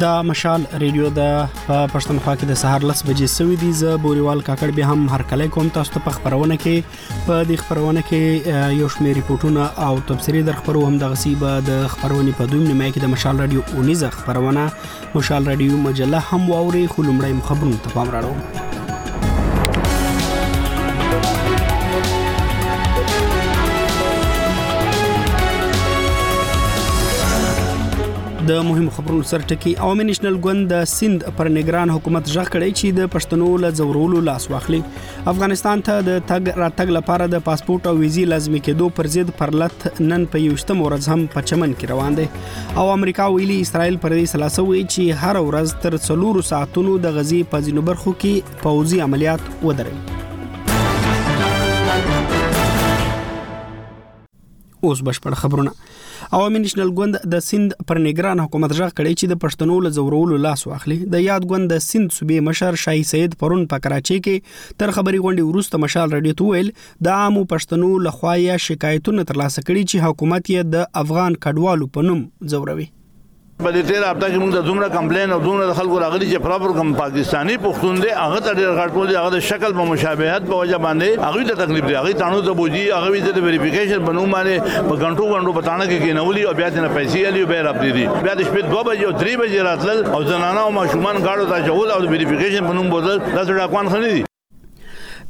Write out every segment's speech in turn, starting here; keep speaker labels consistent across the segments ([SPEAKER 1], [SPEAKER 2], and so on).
[SPEAKER 1] دا مشال ریډیو د پښتونخوا کې د سهار لس بجې سوي دي زه بوريوال کاکړ به هم هر کله کوم تاسو ته په خبرونه کې په دې خبرونه کې یو شمېر ریپورتونه او تبصرې در خبرو هم د غسیب د خبرونې په دویم نیمه کې د مشال رادیو اونیزه خبرونه مشال رادیو مجله هم واوري خو لمړی مخبرونه ته پام راړو د مهم خبرونو سرټکی او نېشنل ګوند د سند پر نگران حکومت ژغ کړی چې د پښتنو له زورولو لاس واخلي افغانستان ته د تګ راتګ لپاره د پاسپورت او ویزې لازمي کېدو پر ضد پرلت نن په یوشتم ورځ هم په چمن کې روان دي او امریکا ویلي اسرائیل پر دې سلاسه وي چې هر ورځ تر څلورو ساعتونو د غزي په ځینو برخو کې پوځي عملیات ودروي اوس بشپړ خبرونه عوامي نېشنل ګوند د سند پر نگران حکومت ژغ کړی چې د پښتنو له زورولو لاس واخلي د یاد ګوند د سند صوبې مشر شاهي سید پرون په کراچۍ کې تر خبري غونډې وروسته مشال رډیو ته ویل د عامو پښتنو له خوا یې شکایتونه ترلاسه کړي چې حکومت یې د افغان کډوالو په نوم ځوروي.
[SPEAKER 2] په دې تیر هفته کې موږ ته دومره کمپلین او دومره د خلکو راغلي چې پراپر کوم پاکستاني پښتون دی هغه ته ډیر غټ دی هغه د شکل په مشابهت په وجه باندې هغه ته تکلیف دی هغه تانو ته بوجي هغه وی د ویریفیکیشن په نوم باندې په غنټو غنټو په تانه کې کینولي او بیا تنه پیسې الی او بیا راپدې دي بیا د شپې 2 بجې او 3 بجې راتلل او زنانه او ماشومان غاړو ته چول او ویریفیکیشن په نوم بوتل دا څه ډاکوان خني دي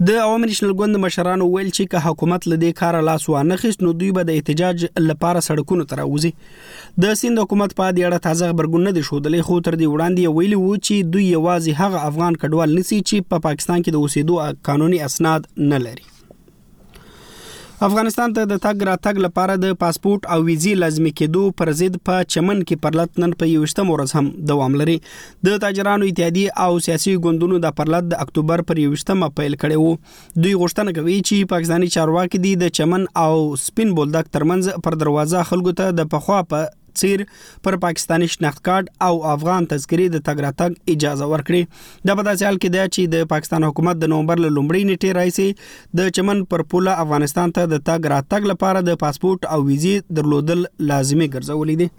[SPEAKER 1] د عوامي نېشنل ګوند مشرانو ویل چې که حکومت له دې کاره لاس وانه خیست نو دوی به د احتجاج لپاره سړکونو ته راوځي د سیند حکومت په دې اړه تازه خبرګون نه دی ښودلی خو تر دې وړاندې ویلي وو چې دوی یوازې هغه افغان کډوال نیسي چې په پا پاکستان کې د اوسېدو قانوني اسناد نه لري افغانستان ته د تګ راتګ لپاره د پاسپورت او ویزې لازمي کېدو پر ضد په چمن کې پرلت نن په یوشتم ورځ هم دوام لري د تاجرانو اتحادیه او سیاسي ګوندونو د پرلت د اکتوبر پر یوشتمه پیل کړی وو دوی غوښتنه کوي چې پاکستاني چارواکي دي د چمن او سپین بولدک ترمنځ پر دروازه خلکو ته د پخوا په څیر پر پاکستاني شناخت کارت او افغان تذکرې د تګ راتګ اجازه ورکړي د په داسې حال کې ده چې د پاکستان حکومت د نومبر له لومړۍ نیټې راځي د چمن پر پوله افغانستان ته د تګ راتګ لپاره د پاسپورت او ویزې درلودل لازمي ګرځولې دي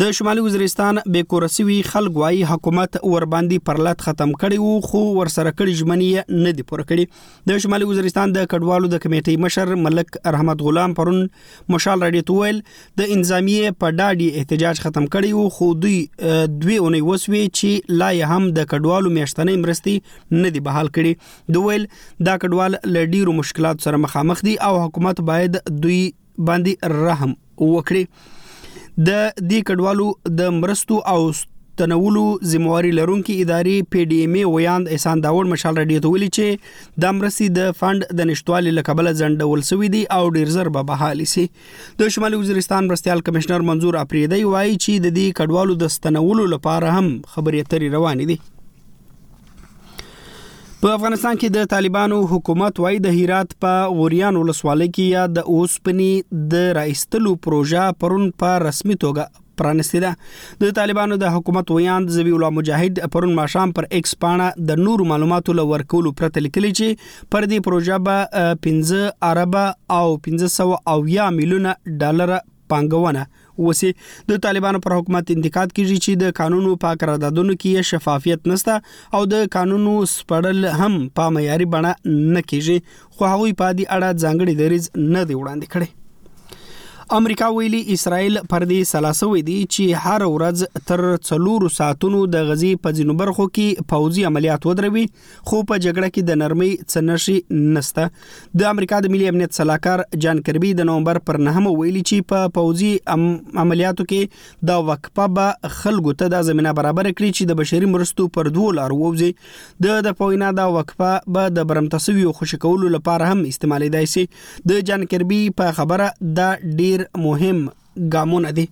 [SPEAKER 1] د شمالي وزیرستان به کورسوي خلک وايي حکومت ور باندې پرلت ختم کړي وو خو ور سره کړي ژمنې نه دي پوره کړي د شمالي وزیرستان د کډوالو د کمیټې مشر ملک رحمت غلام پرون مشال راډیو ته ویل د انتظامیې په ډاډي احتجاج ختم کړی وو خو دوی دوی اونۍ وسوي چې لا یې هم د کډوالو میاشتنې مرستې نه دی بحال کړي دوی ویل دا کډوال له ډیرو مشکلات سره مخامخ دي او حکومت باید دوی باندې رحم وکړي د دې کډوالو د مرستو او تنولو ذمہواری لرونکي ادارې پی ډی ایم ای ویاند احسان داوړ مشال رډیو ته ویلي چې دا مرستې د فند د نشټوالي له کبله ځنډول شوې دي او ډیر زر به بحالي سي د شمالي وزیرستان مرستيال کمشنر منظور اپریدی وایي چې د دې کډوالو د ستنولو لپاره هم خبرې اترې روانې دي په افغانستان کې د طالبانو حکومت وایي د هرات په غوریان ولسوالۍ کې یا د اوسپنی د راستلو پروژه پرون په رسمي توګه پرانستې ده د طالبانو د حکومت ویاند زوی الله مجاهد پرون ماښام پر ایکس پاڼه د نورو معلوماتو له ورکولو پرته لیکلي چې پر دې پروژه به 15 اربه او 1500 میلیونه ډالر پانګونه وسی د طالبانو پر حکومت انتقاد کیږي چې د قانونو په قراردادونو کې شفافیت نشته او د قانونو سپړل هم په معیاري بڼه نه کیږي خو هغوی په دې اړه ځانګړي دریځ نه دی وړاندې کړی امریکا ویلي اسرائیل پر دې سلاسوي دي چې هر ورځ تر څلورو ساعتونو د غزي په ځینو برخو کې پوځي عملیات ودروي خو په جګړه کې د نرمۍ څنشي نسته د امریکا د ملي امنیت صلاحکار جان کربي د نومبر پر نهمه ویلي چې په پوځي عملیاتو کې دا وقفه به خلکو ته د زمينه برابر کړي چې د بشري مرستو پر دوه لارو ووزي د د پوینا دا وقفه به د برمته سویو خوشی کولو لپاره هم استعمالیدای سي د جان کربي په خبره دا ډیر مهم ګامونه دي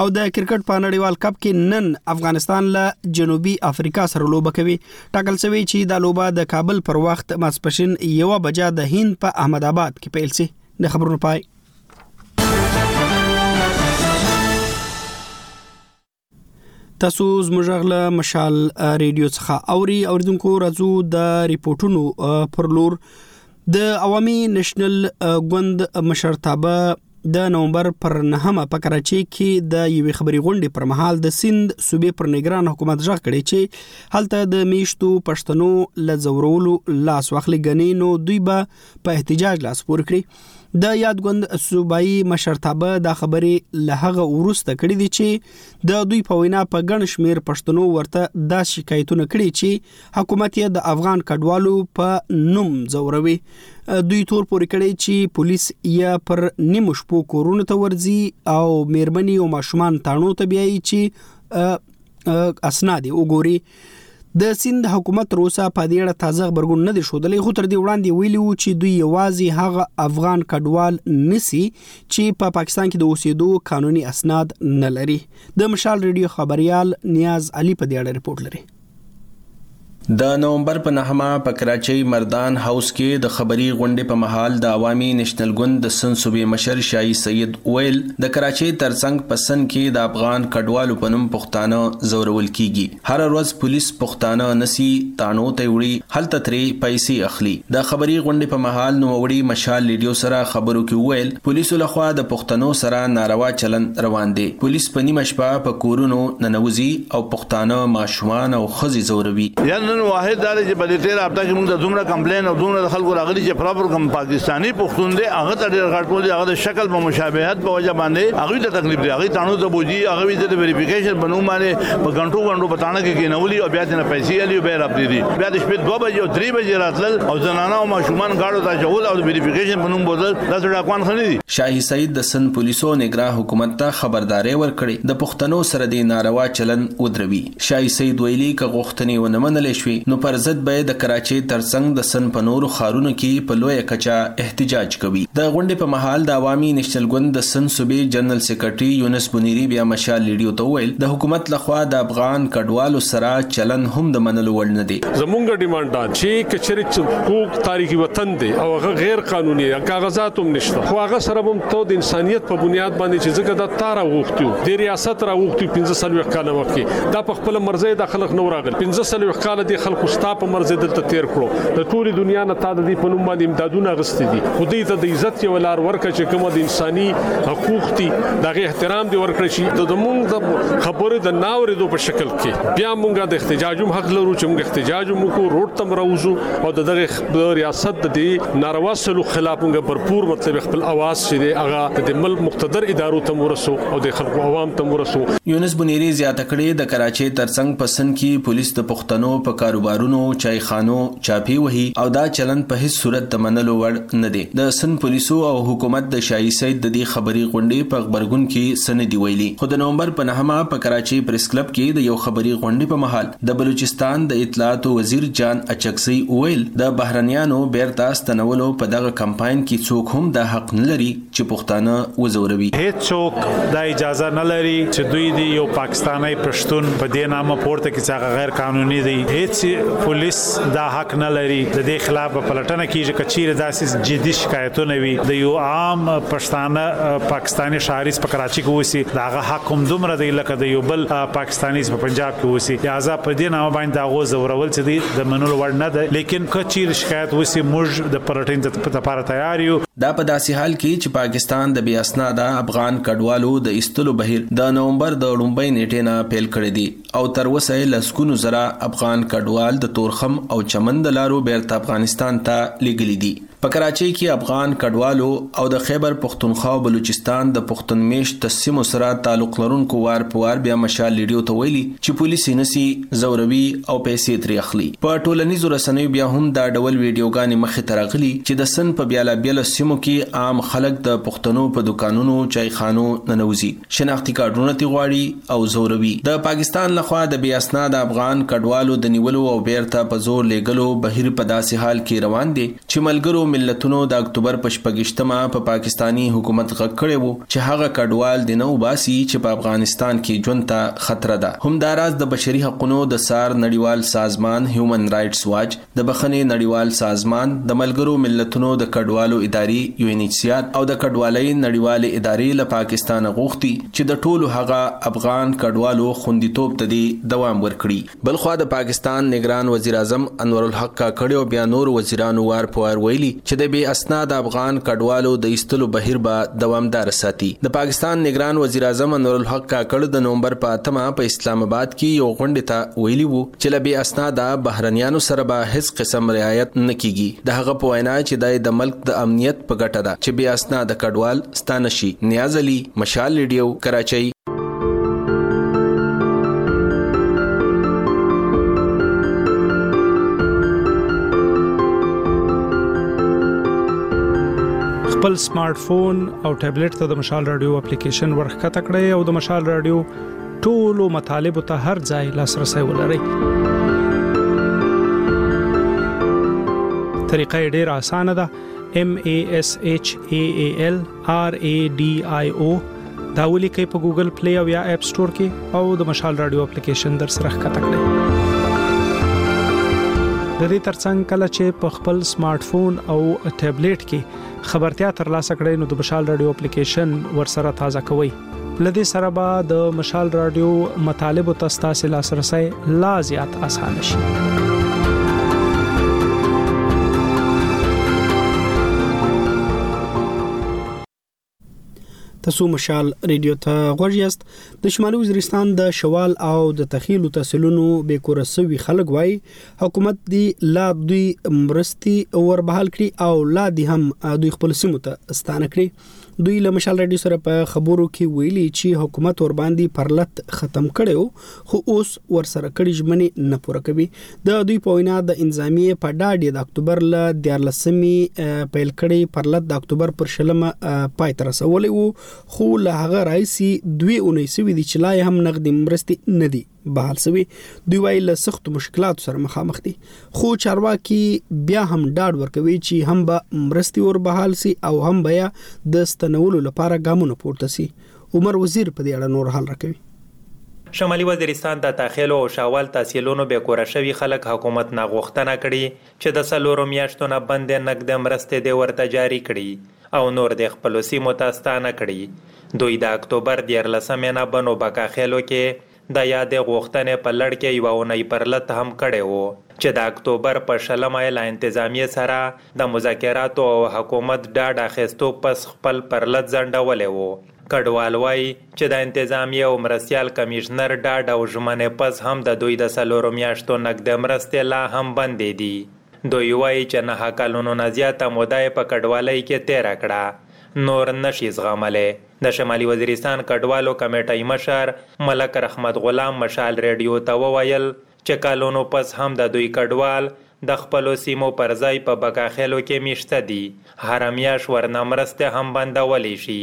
[SPEAKER 1] او د کرکټ په نړیوال کپ کې نن افغانستان له جنوبي افریقا سره لوبه کوي ټاکل شوی چې دا لوبه د کابل پر وخت ماسپښین یو بجه د هند په احمد آباد کې پیل شي د خبرونو پای تاسو زموږ غله مشال ریډیو څخه اوري اوریدونکو راځو د ریپورتونو پر لور د عوامي نېشنل ګوند مشرتابه د نومبر پر نهمه په کراچۍ کې د یوې خبري غونډې پر مهال د سند صوبې پر نگران حکومت ژغ کړي چې هلته د میشتو پښتنو لزورولو لاس واخلي غني نو دوی به په احتجاج لاس پور کړی د یاد ګوند صوبایي مشرتابه دا خبرې له هغه وروسته کړې دي چې د دوی په وینا په ګڼ شمیر پښتنو ورته دا شکایتونه کړي چې حکومت یې د افغان کډوالو په نوم زوروي دوی تور پورې کړي چې پولیس یې پر نیمو شپو کورونو ته ورځي او میرمنې او ماشومان تاڼو ته بیایي چې اسناد وګوري د سیند حکومت تر اوسه په دې اړه تازه غبرګون نه دی ښودلی خو تر دې وړاندې ویلي وو چې دوی یوازې هغه افغان کډوال نیسي چې په پا پاکستان کې د اوسېدو قانوني اسناد نه لري د مشال ریډیو خبریال نیاز علي په دې اړه رپورټ لري
[SPEAKER 3] د نومبر په نهمه په کراچۍ مردان هاوس کې د خبري غونډې په مهال د عوامي نېشنل ګوند د سن صوبې مشر شاهي سید ویل د کراچۍ تر څنګ په سند کې د افغان کډوالو په نوم پښتانه ځورول کیږي هره ورځ پولیس پښتانه نسی تاڼو ته وړي هلته ترې پیسې اخلي د خبري غونډې په مهال نوموړي مشال لیډیو سره خبرو کې وویل پولیسو لخوا د پښتنو سره ناروا چلند روان دی پولیس په نیمه شپه په کورونو ننوځي او پښتانه ماشومان او ښځې ځوروي.
[SPEAKER 2] یعنې نن واحد دا دی چې په دې تېره هفته کې موږ ته دومره کمپلین او دومره د خلکو راغلي چې پراپر کوم پاکستاني پښتون دی هغه ته ډېر غټ ټول هغه د شکل په مشابهت په وجه باندې هغوی ته تکلیف دی هغوی تاڼو ته بوځي هغوی ته د ویریفیکیشن په نوم باندې په ګنټو ګنټو په تاڼه کې کېنولي او بیا ترنه پیسې اخلي او بیا یې راپرېږدي بیا د شپې دوه بجې او درې بجې راتلل او زنانه او ماشومان ګاډو ته اچول او د ویریفیکیشن په نوم بوتل داسې ډاکوان ښه نه دي
[SPEAKER 3] شاهي سعید د سند پولیسو او نګراه حکومت ته خبرداری ورکړی. د پښتنو سره دې ناروا چلند ودروي. شاهي سيد ويلي که غوښتنې ونه منل شوې نو پر ضد به يې د کراچۍ تر څنګ د سند په نورو ښارونو کې په لويه کچه احتجاج کوي. د غونډې په مهال د عوامي نېشنل ګوند د سند صوبې جنرل سيکرټري يونس بونيري بيا مشال ريډيو ته وويل د حکومت له خوا د افغان کډوالو سره چلند هم د منلو وړ نه دی.
[SPEAKER 4] زمونږ ډيمانډ دا ده چې که چېرې څوک تاريخي وطن دی او هغه غېر قانوني دی کاغذات هم نشته خو هغه سره به هم ته د انسانيت په بنياد باندې چې ځکه دا تار غوښتو د ریاست را غوښتو 15 کال مخکې دا په خپل مرزه د خلک نور راغل 15 کال د خلکو ستا په مرزه دلته تیر کړو د ټولې دنیا نه تا د دې په نوم باندې امدادونه غستې دي خو دې ته د عزت یو لار ورکړه چې کوم د انساني حقوق دي دغه احترام دی ورکړي شي د زمونږ د خبرې د ناوریدو په شکل کې بیا مونږه د احتجاج حق لرو چې مونږ احتجاج وکړو روټ تم راوځو او دغه د ریاست د دې ناروا سلوک خلاف موږ پرپور مطلب خپل اواز چې دی هغه د ملک مقتدر ادارو ته ورسو او د خلکو عوام ته ورسو
[SPEAKER 3] یونس بنیری زیاته کړې د کراچۍ ترڅنګ په سند کې پولیس د پښتنو په کاروبارونو چای خانو چاپې وهي او دا چلند په هیڅ صورت د منلو وړ نه دی د سند پولیسو او حکومت د شاهي سید د دې خبري غونډې په غبرګون کې څه نه دي ویلي خو د نومبر په نهمه په کراچۍ پریس کلب کې د یو خبري غونډې په مهال د بلوچستان د اطلاعاتو وزیر جان اچکزي وویل، د بهرنیانو بېرته ستنولو په دغه کمپاین کې څوک هم دا حق نه لري چې پښتانه
[SPEAKER 5] وځوروي. هېڅوک دا اجازه نه لري چې دوی دې یو پاکستانی پښتون په دې نامه پورته کړي چې هغه غیر قانوني دی. هېڅ پولیس دا حق نه لري. د دې خلاف به پلټنه کېږي. که چېرې داسې جدي شکایتونه وي، د یو عام پښتانه پاکستاني ښاریز په کراچي کې اوسي، د هغه حق همدومره دی لکه د یو بل پاکستاني ستانیز په پنجاب کې اوسي لہذا په دې نامه باندې دا غو زورول چې دی د منلو وړ نه دی لیکن که چیر شکایت وسی موږ د پلټین د لپاره تیار یو
[SPEAKER 3] دا په داسې حال کې چې پاکستان د بې اسناده افغان کډوالو د ایستلو بهیر د نومبر د لومبۍ نیټې نه پیل کړی دی او تر اوسه یې لسګونو زره افغان کډوال د تورخم او چمن د لارو بیرته افغانستان ته لیږلي دي. په کراچۍ کې افغان کډوالو او د خیبر پښتونخوا او بلوچستان د پښتون میشت سیمو سره تعلق لرونکو وار په وار بیا مشال ریډیو ته ویلي چې پولیس یې نیسي، ځوروي او پیسې ترې اخلي. په ټولنیزو رسنیو بیا هم دا ډول ویډیوګانې مخې ته راغلي چې د سن په بیالابیلو سیمو کې عام خلک د پښتنو په دوکانونو، چایخانو ننوځي. شناختي کارډونه ترې غواړي او ځوروي. د پاکستان له خوا د بې اسناده افغان کډوالو د نیولو او بېرته په زور لېږلو بهیر په داسې حال کې روان دی چې ملګرو ملتونو د اکتوبر په شپږ ویشت مه په پاکستاني حکومت غږ کړی و چې هغه کډوال دې نه وباسي چې په افغانستان کې ژوند ته خطره ده. همداراز د بشري حقونو د څار نړیوال سازمان هیومن رایټس واچ، د بخښنې نړیوال سازمان، د ملګرو ملتونو د کډوالو ادارې، یو این ایچ سي ار، او د کډوالۍ نړیوالې ادارې له پاکستانه غوښتي چې د ټولو هغه افغان کډوالو خوندیتوب ته دې دوام ورکړي. بلخوا د پاکستان نګران وزیراعظم انورالحق کاکړ او بیا نورو وزیرانو وار په وار ویلي چې د بې اسناده افغان کډوالو د ایستلو بهیر به دوامداره ساتي. د پاکستان نګران وزیراعظم انورالحق کاکړ د نومبر په اتمه په اسلام اباد کې یو غونډې ته ویلي وو، چې له بې اسناده بهرنیانو سره به هېڅ قسم رعایت نه کېږي. د هغه په وینا چې دا یې د ملک د امنیت په ګټه ده چې بې اسناده کډوال ستانه شي. نیاز علي، مشال رېډیو، کراچۍ.
[SPEAKER 6] خپل سمارټ فون او ټابلیټ ته د مشال راډیو اپلیکیشن ورښکته کړئ او د مشال راډیو ټولو مطالبو ته هر ځای لاسرسي ولرئ طریقه ډیره اسانه ده M A S H A A L R A D I O دا ولیکئ په ګوګل پلی او یا اپ سٹور کې او د مشال رادیو اپلیکیشن در سره ښکته کړئ د دې ترڅنګ کله چې په خپل سمارټ فون او ټابلیټ کې خبرتیا ترلاسه کړئ نو د مشال رادیو اپلیکیشن ورسره تازه کوئ لدې سره به د مشال رادیو مطالب ته ستاسو لاسرسي لا زیات اسانه شي
[SPEAKER 1] تاسو مشال ریډیو ته غوږ یاست د شمالي وزیرستان د شوال او د تخیلو تحصیلونو به کورسوي خلک وای حکومت دی لا دوی مرستي وربحال کړي او لا دی هم دوی خپل سیمو ته ستانه کړي دوی له مشال رادیو سره په خبرو کې ویلي چې حکومت ورباندې پرلت ختم کړي خو اوس ورسره کړي ژمنې نه پوره کوي د دوی په وینا د انظامیه په ډاډې د اکتوبر له 14مې پیل کړي پرلت د اکتوبر پر شلمه پای تر رسولې وو خو له هغه راځي دوی اونۍ سوي دي چې لا هم نقد مرستي نه دي بحال سوي دوی وايي له سختو مشکلاتو سره مخامخ دي خو چارواکي بیا هم ډاډ ورکوي چې هم به مرستي ور بحال سي او هم بیا د ستنولو لپاره ګامونه پورته سي عمر وزیر په دې اړه نور حال راکوي
[SPEAKER 7] شمالي وزیرستان ته تاخیلو او شاوال تحصیلونو بې کوره شوي خلک حکومت نه غوښتنه کړې چې د څلورو میاشتو نه بندې نقدې مرستې دې ورته جاري کړي او نور دې خپلو سیمو ته ستانه کړي. دوی د اکتوبر دیارلسمې نه بنو بکاخېلو کې د یادې غوښتنې په لړ کې یوه اونۍ پرلت هم کړی و، چې د اکتوبر په شلمه یې له انتظامیې سره د مذاکراتو او حکومت ډاډ اخېستو پس خپل پرلت ځنډولی و. کډوال وايي چې د انتظامیې او مرستیال کمېشنر ډاډ او ژمنې پس هم د دوی د څلورو میاشتو نقدې مرستې لا هم بندې دي. دوی وايي چې نهه کلونو نه زیاته موده یې په کډوالۍ کې تېره کړه، نور نه شي زغملی. د شمالي وزیرستان کډوالو کمېټۍ مشر ملک رحمت غلام مشال رېډیو ته وویل، چې کلونو پس هم د دوی کډوال د خپلو سیمو پر ځای په بګاخېلو کې میشته دي، هره میاشت ورنه مرستې هم بندولې شي.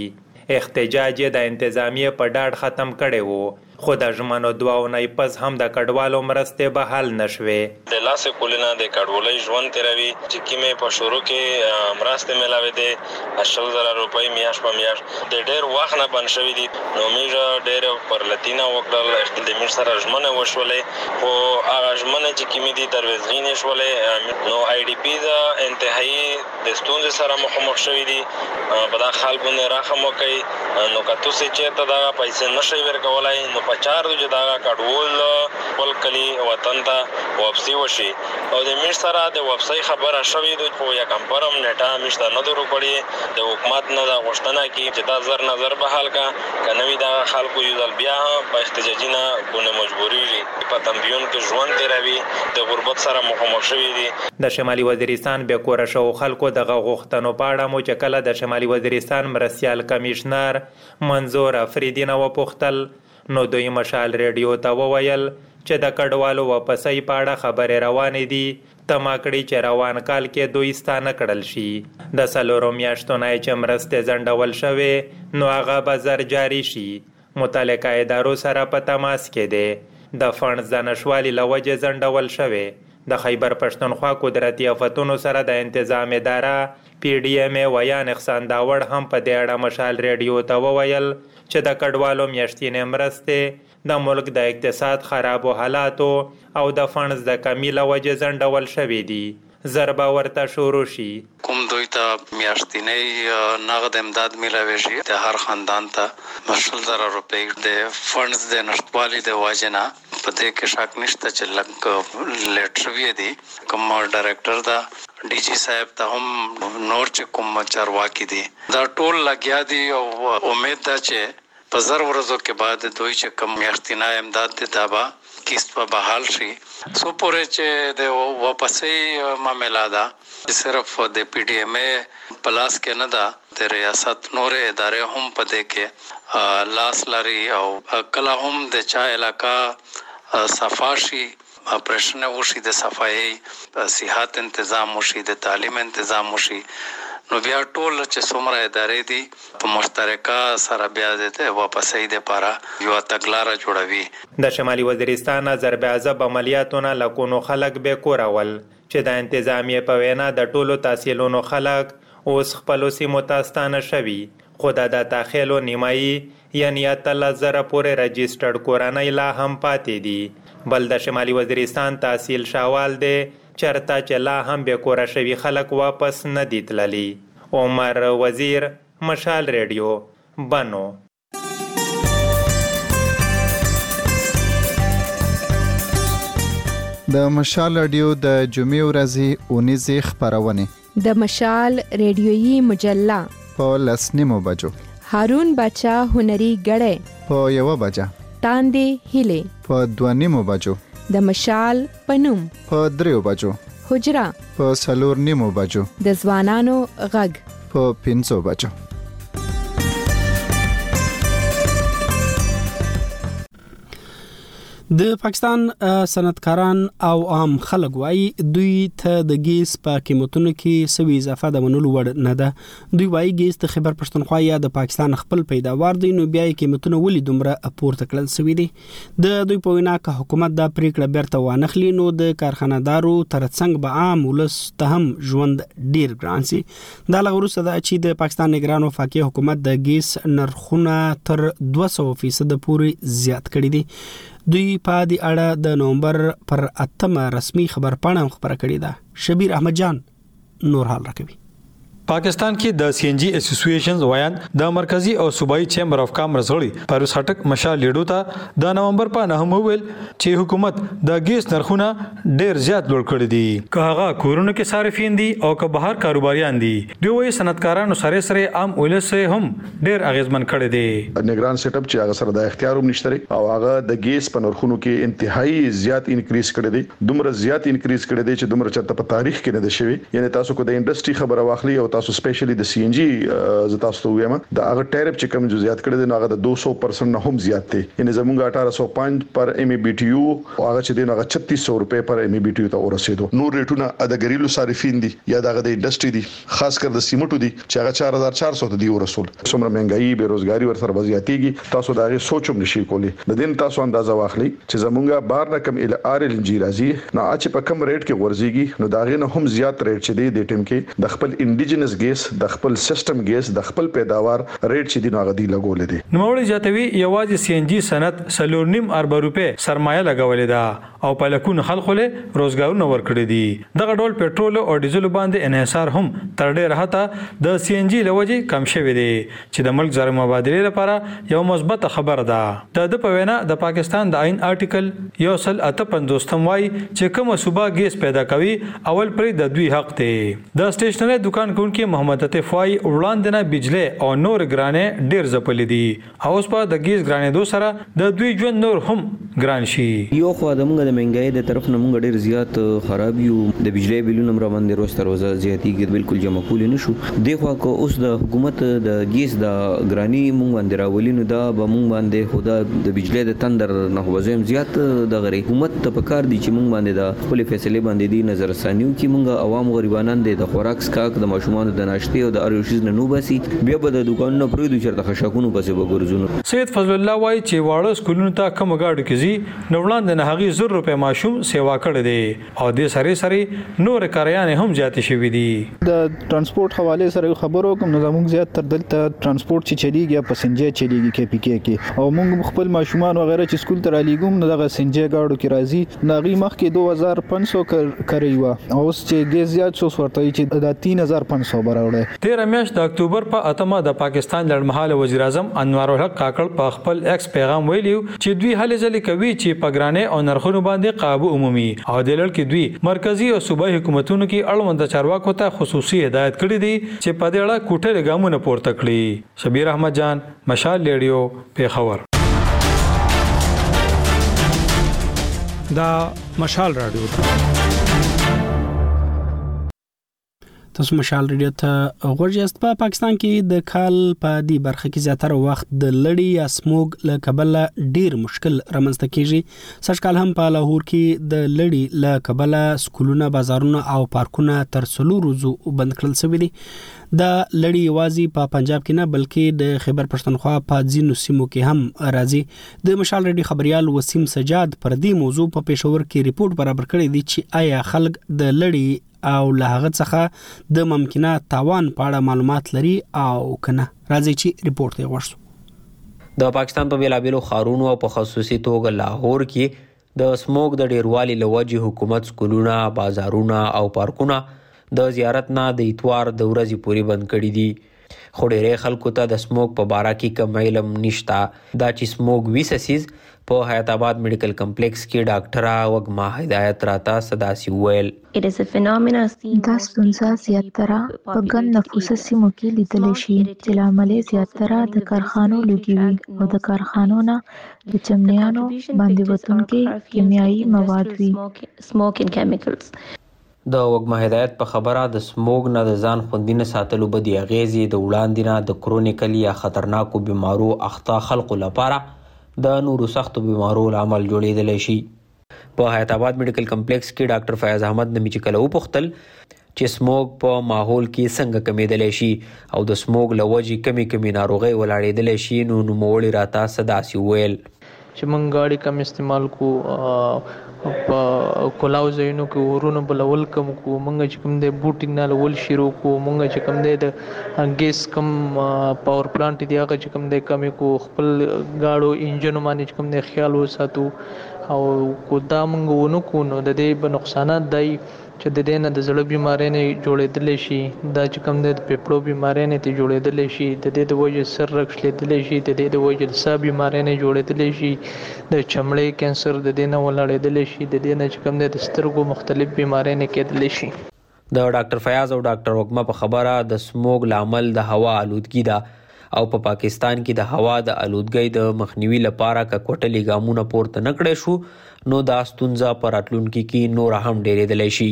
[SPEAKER 7] احتجاج یې د انتظامیې په ډاډ ختم کړی و، خو د ژمنو دوه اونۍ پس هم د کډوالو مرستې بحال نه
[SPEAKER 8] شوې. دلاسې کلونه د کډولۍ ژوند تېروي، چې کيمې په شروع کې مرستې مېلاوېدې، د شل زره روپۍ میاشت په میاشت د ډېر وخت نه بند شوي دي نو میژ ډېر پر لتینه وکړل د میژ سره ژمنه وشولې خو هغه ژمنې چې کیمې دي درویزغي نې شولې نو آی ډي پیز انتهایی د ستونزې سره مخامخ شوي دي په دا خال بونې راخم وکړئ نو که توسې چیرته دغه پیسې نه شئ ورکولای نو په چار دو چې دغه کډوول خپل کلی وطن ته واپسي وشي. او د میشت سره د واپسۍ خبره شوی دو خو یکنفرم نیټه میشت ته نه درو کړی د حکومت نه دا غوشتنه کی چه دا زر نه زر به حل کا که نه وی دغه خلکو یو ځل بیا هم په احتجاجی نه ګونه مجبوریږی چه په تمبیون کی ژوند تیروی د غربت سره مخامخ شوی دی.
[SPEAKER 7] د شمالی وزیرستان بی کوره شوو خلکو دغه غوښتنو په اړه مو چه کله د شمالی وزیرستان مرستیال کمیشنر منظور افریدی نه وپوښتل نو دوی مشال رېډيو ته وويل چې د کډوالو وپسۍ په اړه خبرې روانې دي، تمه کړي چې روان کال کې دوی ستانه کړل شي. د څلورو مياشتو نه چې مرستې ځنډول شوې، نو هغه به زر جاري شي. متعلقه ادارو سره په تماس کې دی. د فنډز د نشوالي له وجې ځنډول شوی. د خيبر پښتونخوا قدرتي افتونو سره د انتظام اداره، پي ډي اېم اې، ويان احسان داوړ هم په دې اړه مشال رېډيو ته وويل، چې د کډوالو میاشتینې مرستې د ملک د اقتصاد خرابو حالاتو او د فنډز د کمي له وجې ځنډول شوې دي، زر به ورته شروع شي.
[SPEAKER 9] کوم دوی ته میاشتینی نغد امداد میلاویږي، د هر خاندان ته به شل زره روپۍ د فنډز د نشتوالي د وجې نه په دې کې شک نشته چې لږ لېټ شوي دي، کوم ډايرېکټر ده، ډي جي صاحب ده هم نور چې کوم چارواکي دي دا ټول لګيا دي او اميد ده چې په زر ورځو کې به د دوی چې کوم مياشتينی امداد دی دا به قسط به بحال شي څو پورې چې د واپسۍ معامله ده. چې صرف د پي ډي ایم اې په لاس کې نه ده، د ریاست نورې ادارې هم په دې کې لاس لري او کله هم د چا علاقه صفا شي، اپرېشنې وشي، د صفایۍ، صحت انتظام وشي، د تعلیم انتظام وشي، نو بیا ټول چې څومره ادارې دي، په مشترکه سره بیا د واپسۍ لپاره یوه تګلاره جوړوي.
[SPEAKER 7] د شمالي وزیرستان ضرب عضب عملیاتو نه لکونو خلک بې کوره ول. چې د انتظامیې په وینا د ټولو تحصیلونو خلک اوس خپلو سیمو ته ستانه شوي، خو د داتاخیلو نیمایي یعنی اتلس زره پورې رجسټرډ کورنۍ لا هم پاتې دي. بل د شمالي وزیرستان تحصیل شاوال دی، چرته چې لا هم بې کوره شوي خلک واپس نه دي تللي. عمر وزیر، مشال ریډیو، بنو.
[SPEAKER 10] د مشال رادیو د جمعې ورځې اونیزې خبرونه
[SPEAKER 11] د مشال رادیويي مجله
[SPEAKER 10] په لسنیمو بجو
[SPEAKER 11] هارون بچا هنري غړې
[SPEAKER 10] په یو بجه
[SPEAKER 11] تاندې هلي
[SPEAKER 10] په دوه نیمو بجو
[SPEAKER 11] د مشال په نوم
[SPEAKER 10] په دریو بجو
[SPEAKER 11] حجره
[SPEAKER 10] په سلور نیمو بجو
[SPEAKER 11] د ځوانانو غږ
[SPEAKER 10] په پنځو بجو
[SPEAKER 1] د پاکستان صنعتکاران او عام خلک وایي دوی ته د ګیس په قیمتونو کې سوي اضافه د منلو وړ نه ده دوی وایي ګیس د خبر پښتونخوا یا د پاکستان خپل پیداوار دی نو بیا یې قیمتونه ولې دومره پورته کړل سوي دي د دوی په وینا که حکومت دا پریکړه بیرته وانخلي نو د کارخانه دارو ترڅنګ به عام ولس ته هم ژوند ډیر ګران سي دا لغه وروسته دا چې د پاکستان نگران وفاقي حکومت د ګیس نرخونه تر 200% پورې زیات کړي دي دوی په دې اړه د نومبر پر اتمه رسمي خبرپاڼه هم خبره کړې ده شبیر احمد جان نور حال راکوي
[SPEAKER 12] پاکستان کې د سی ان جی اسوسییشنز ویاند د مرکزی او صوبایي چیمبر اف کامرس غړي پرویز خټک مشال لیډو ته د نومبر په نهم وویل چې حکومت د ګیس نرخونه ډیر زیات لوړ کړي دي که هغه کورونو کې صارفین دي او که بهر کاروباریان دي دوی وایي صنعتکارانو سره سره عام ولس هم ډیر اغیزمن کړی دی.
[SPEAKER 13] نګران سیټ اپ چې هغه سره دا اختیار هم نشته دی او هغه د ګیس په نرخونو کې انتهایی زیات انکریز کړی دی دومره زیات انکریز کړی دی چې دومره چرته په تاریخ کې نه دی شوی یعنی تاسو که د انډسټری خبره واخلی او تاسو سپیشلی د سی این جی زه تاسو ته ووایم د هغه ټیرف چې کوم جو زیات کړی دی نو هغه د دوه سوه پرسنټ نه هم زیات دی یعنی زمونږ اټاره سوه پنج پر ایم ای بی ټی یو او هغه چې دی نو هغه چتیس سوه روپی پر ایم ای بی ټی یو ته ورسیدو. نور ریټونه د ګریلو صارفین دی یا د هغه د انډسټری دی؟ خاص کر د سیمټو دي چې هغه چار هزار چار سو ته دي ورسول څومره مهنګايي بې روزګاري ورسره به زیاتیږي تاسو د هغې سوچ هم نشي کولي د دې نه تاسو اندازه واخلي چې زمونږ بار نه کم اله ار ایل جي راځي نو هغه چې په کم ریټ کې غورځیږي نو د هغې نه هم زیات ریټ چې دي دې ټیم کې د خپل انډیجنس ګیس د خپل سیسټم ګیس د خپل پیداوار ریټ چې دي نو هغه دي لګولې دي.
[SPEAKER 12] نوموړی زیاتوي، یوازې سي این جي صنعت څلور نیم اربه روپۍ سرمایه لګولې ده او په لکونو خلکو له روزګارونه ورکړي دي. دغه ډول پټرولو او ډیزلو باندې انحصار هم تر ډېره حته د سي ان جي له وجې کم شوی دی چې د ملک زرمبادلې لپاره یوه مثبته خبره ده. د ده په وینا د پاکستان د آئین آرټیکل یو سل اته پنځوس تم وایي چې کومه صوبه ګیس پیدا کوي اول پرې د دوی حق دی. د سټیشنرۍ دوکان کوونکي محمد لطیف وایي وړاندې نه بجلۍ او نورې ګرانۍ ډېر ځپلي دي اوس په د ګیس ګرانیدو سره د دوی ژوند نور هم ګران شي.
[SPEAKER 14] یو خوا د موږ د مهنګايۍ د طرف نه موږ ډیر زیات خراب یو د بجلۍ بیلونه هم راباندې روز تر روزه زیاتیږي بلکل جمع کولی نه شو دې خوا که اوس د حکومت د ګیس دا ګرانی موږ باندې راولی نو دا به موږ باندې خو دا د بجلۍ د تندر نه خو به زه وایم زیات دغه دی حکومت ته په کار دی چی موږ باندې دا خپلی فیصلې باندې دی نظر ثانی وکړي موږ عوام غریبانان دی د خوراک څښاک د ماشومانو د ناشتې او د هر یو شیز نه نوباسي، بیا به دا دوکانونه پرېږدو چېرته خشاکونو پسې به ګرځو نو.
[SPEAKER 12] سید فضل الله وايي چې واړه سکولونو ته کومو ګاډو کې ځي نو وړاندې نه هغوی زر روپۍ ماشوم سېوا کړی دی او دې سرې سرې نورې کرایانې هم زیاتې شوې دي.
[SPEAKER 15] د ترانسپورټ حوالې سره خبرو وکړم نو زموږ زیات تر دلته ترانسپورټ چې چلېږي یا پسنجر چلېږي KPK کې. او موږ هم خپل ماشومان وغیره چې سکول ته رالیږو هم دغه سینجه ګاډو کې راځي د هغوی مخکې دوه هزار پنځ سوه کرۍ وه او اوس چې ګیس زیات شو اوس ورته وایي چې دا تین هزار پنځ سوه به راوړی.
[SPEAKER 12] تېره میاشت د اکتوبر په اتمه د پاکستان لنډمهاله وزیراعظم انوارالحق کاکړ په خپل ایکس پیغام ویلي و چې دوی هلې ځلې کوي چې په ګرانۍ او نرخونو باندې قابو ومومي او دې لړ کې دوی مرکزي او صوبايي حکومتونو کې اړونده چارواکو ته خصوصي هدایت کړي دي چې په دې اړه کوټلې ګامونه پورته کړي. شبیر احمد جان. مشال ریډیو پیښور.
[SPEAKER 6] دا مشال راډیو ده.
[SPEAKER 1] تاسو مشال ریډیو ته غوږ یاست په پاکستان کې د کال په دې برخه کې زیاتره وخت د لړی یا سموګ له کبله ډیر مشکل رامنځته کیږي سږکال هم په لاهور کې د لړی له کبله سکولونه بازارونه او پارکونه تر څلور ورځو بند کړل شوی دي دا لړي یوازې په پنجاب کې نه بلکې د خیبر پښتونخوا په ځینو سیمو کې هم راځي د مشال ریډي خبريال وسیم سجاد پر دې موضوع په پېښور کې ریپورت برابر کړی دی چې آیا خلک د لړي او له هغه څخه د ممکنه تاوان په اړه معلومات لري او کنه راځي چې ریپورت یې غوښتو
[SPEAKER 16] د پاکستان په بیلابیلو خارونو او په خصوصي توګه لاهور کې د سموګ د ډیروالي له وجې حکومت سکولونه، بازارونه او پارکونه د زیارت نه د اتوار د ورځې پورې بند کړي دي. خو ډیری خلکو ته د سموګ په باره کې کم علم نشته. دا چې سموګ ویسه سیز په حیات آباد میډیکل کمپلیکس کې ډاکټره وږمه هدایت راته څه داسې وویل.
[SPEAKER 17] دا ستونزه زیاتره په ګن نفوسه سیمو کې لیدل شي چې له امله یې زیاتره د کارخانو لوګي وي او د کارخانو نه د چمنیانو باندې وتونکي کیمیاوي مواد وي.
[SPEAKER 16] د وږمه هدایت په خبره، د سموګ نه د ځان خوندي نه ساتلو بدې اغېزې د وړاندې نه د کرونیکلي یا خطرناکو بیمارو اخته خلکو لپاره د نورو سختو بیمارو لامل جوړېدلی شي. په حیات آباد میډیکل کمپلیکس کې ډاکټر فیاض احمد نه مې چې کله وپوښتل چې سموګ په ماحول کې څنګه کمیدلی شي او د سموګ له وجې کمی کمی ناروغۍ ولاړیدلی شي نو نوموړي راته څه داسې وویل.
[SPEAKER 18] چې موږ ګاړي کم استعمال کو په کلاو ځایونو کې اورونه بلول کم کو موږ چې کوم دی بوټي نه لول شروع کو موږ چې کوم دی د ګیس کم پاور پلانټ دی هغه چې کوم دی کم کو خپل ګاړو انجنو باندې چې کوم دی خیال وساتو او که دا موږ ونه کړو نو د دې به نقصانات دا وي چې د دې نه د زړه بیمارۍ نه جوړیدلی شي، دا چې کوم دی د پېپړو بیمارۍ نه ترې جوړیدلی شي، د دې د وجې سر رګښلېدلی شي، د دې د وجې د ساه بیمارۍ نه جوړیدلی شي، د چمړې کېنسر د دې نه ولاړیدلی شي، د دې نه چې کوم دی د سترګو مختلف بیمارۍ نه کیدلی شي.
[SPEAKER 16] د ډاکټر فیاض او ډاکټر وږمه په خبره د سموګ لامل د هوا الودګي ده او په پاکستان کې د هوا د الودګۍ د مخنیوي لپاره که کوټلي ګامونه پورته نه کړی شو نو دا ستونزه په راتلونکي کې نوره هم ډیریدلی شي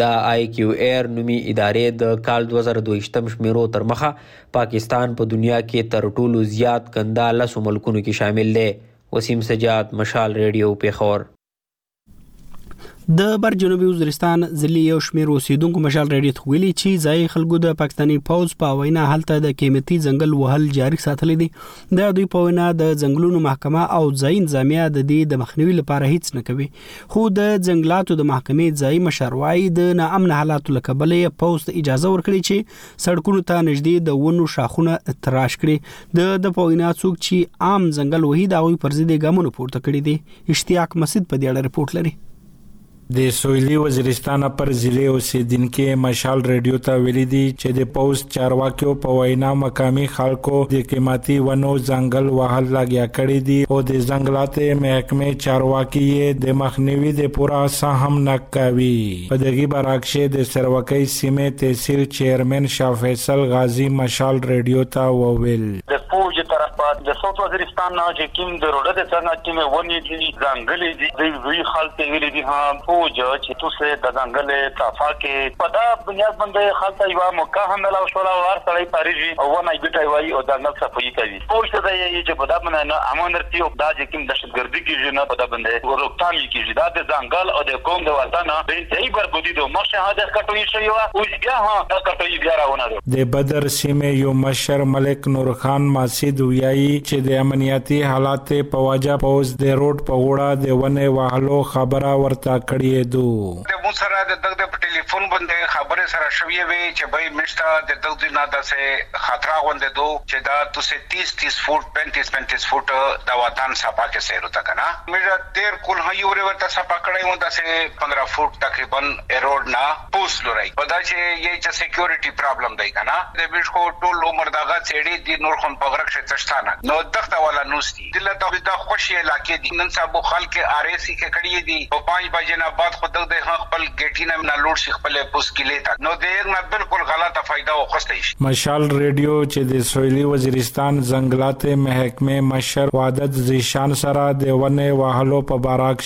[SPEAKER 16] د آی کیو ایر نومي ادارې د کال 2022 شمیرو تر مخه پاکستان په دنیا کې تر ټولو زیات ګنده لسو ملکونو کې شامل دی وسیم سجاد مشال ریډیو پیښور
[SPEAKER 1] د بر جنوبي وزیرستان ضلع یو شمیر اوسیدونکو مشال ریډیو ته ویلي چې ځای خلکو د پاکستاني پوز په وینا هلته د قیمتي ځنګل وهل جاري ساتلې دي د دوی په وینا د ځنګلونو محکمه او ځای انتظامیه د دې د مخنیوي لپاره هیڅ نه کوي خو د ځنګلاتو د محکمې ځای مشر وایي د ناامن حالاتو له کبله یې پوز ته اجازه ورکړي چې سړکونو ته نږدې د ونو شاخونه تراش کړي د د په وینا څوک چې عام ځنګل وهي دا وي پر ضد ګامونه پورته کړی دي اشتیاق مسجد په دې اړه رپورټ لري
[SPEAKER 19] د سویلي وزیرستان پر ضلع اوسیدونکو مشال رادیو ته ویلي دي چې د پوز چارواکیو په وینا مقامي خلکو د قیمتي ونو ځنګل وهل لګیا کړي دي او د ځنګلاتو محکمې چارواکي یې د مخنیوي د پوره هڅه هم نه کوي په دغه برعکس د سروکۍ سیمې تحصیل چیئرمن شاه فیصل غازی مشال رادیو ته وویل
[SPEAKER 20] د پوجې طرف په د سوت وزیرستان نه چې کیم د روډه د سر نه کیمې ونې دي ځنګلې دي د دوی خال ته ویلې دي ها پوج چې توسې د ځنګلې تافا کې په دا بنیاد بندې خال ته یوا موکه هندل او شولا او هر سړی پاریز وي او ونه یې ګټه وایي او ځنګل صفویی کوي پوج ته دا یې یې چې په دا بندې نه امن رسي او دا چې کیم دشت ګردی کیږي نه په دا بندې روکتام یې کیږي دا د ځنګل او د قوم د وطن د انتهایی بربودی د مخ شهاده کټویی شوی وه اوس بیا ها دا کټویی بیا راونه
[SPEAKER 19] د بدر سیمې یو مشر ملک نورخان ماسید ویايي چې د امنیاتي حالات په واجه پوځ د روډ په غوړه د ونې وهلو خبره ورته کړییدو.
[SPEAKER 21] د موږ سره د دغدې په ټیلیفون غوندې خبرې سره شویې وې چې بهي موږ ته د دغدي نه داسې خطره غوندې دو چې دا توسې تیس تیس فوټ پنتیس پنتیس فوټ د وطن سپه کې سیرو ته کنه موږ تیر کلهیورې ورته سپه کړی وو داسې پندره فوټ تقریبا روډ نه پوست لوری په دا چه یی چه سیکورټی پرابلم دی کنه دی بیش خو ټول عمر داغه څیړی دی نور خون په غره کښی څشته نه نو دښته والا نوستی دله ته دی دا خوشی علاقی دی نن سابو خلک اره سیکه کړی یی دی په پانچ بجه نه بعد خو دغ دی هم خپل ګیټی نه نه لوړ شی خپل پوست کیلی ته نو دی یګ نه بلکل غلطه فایده اخستی شی.
[SPEAKER 19] مشال ریډیو چې د سویلي وزیرستان ځنګلاتې محکمې مشر وعدت ذیشان سره د ونې وهلو په باره کښې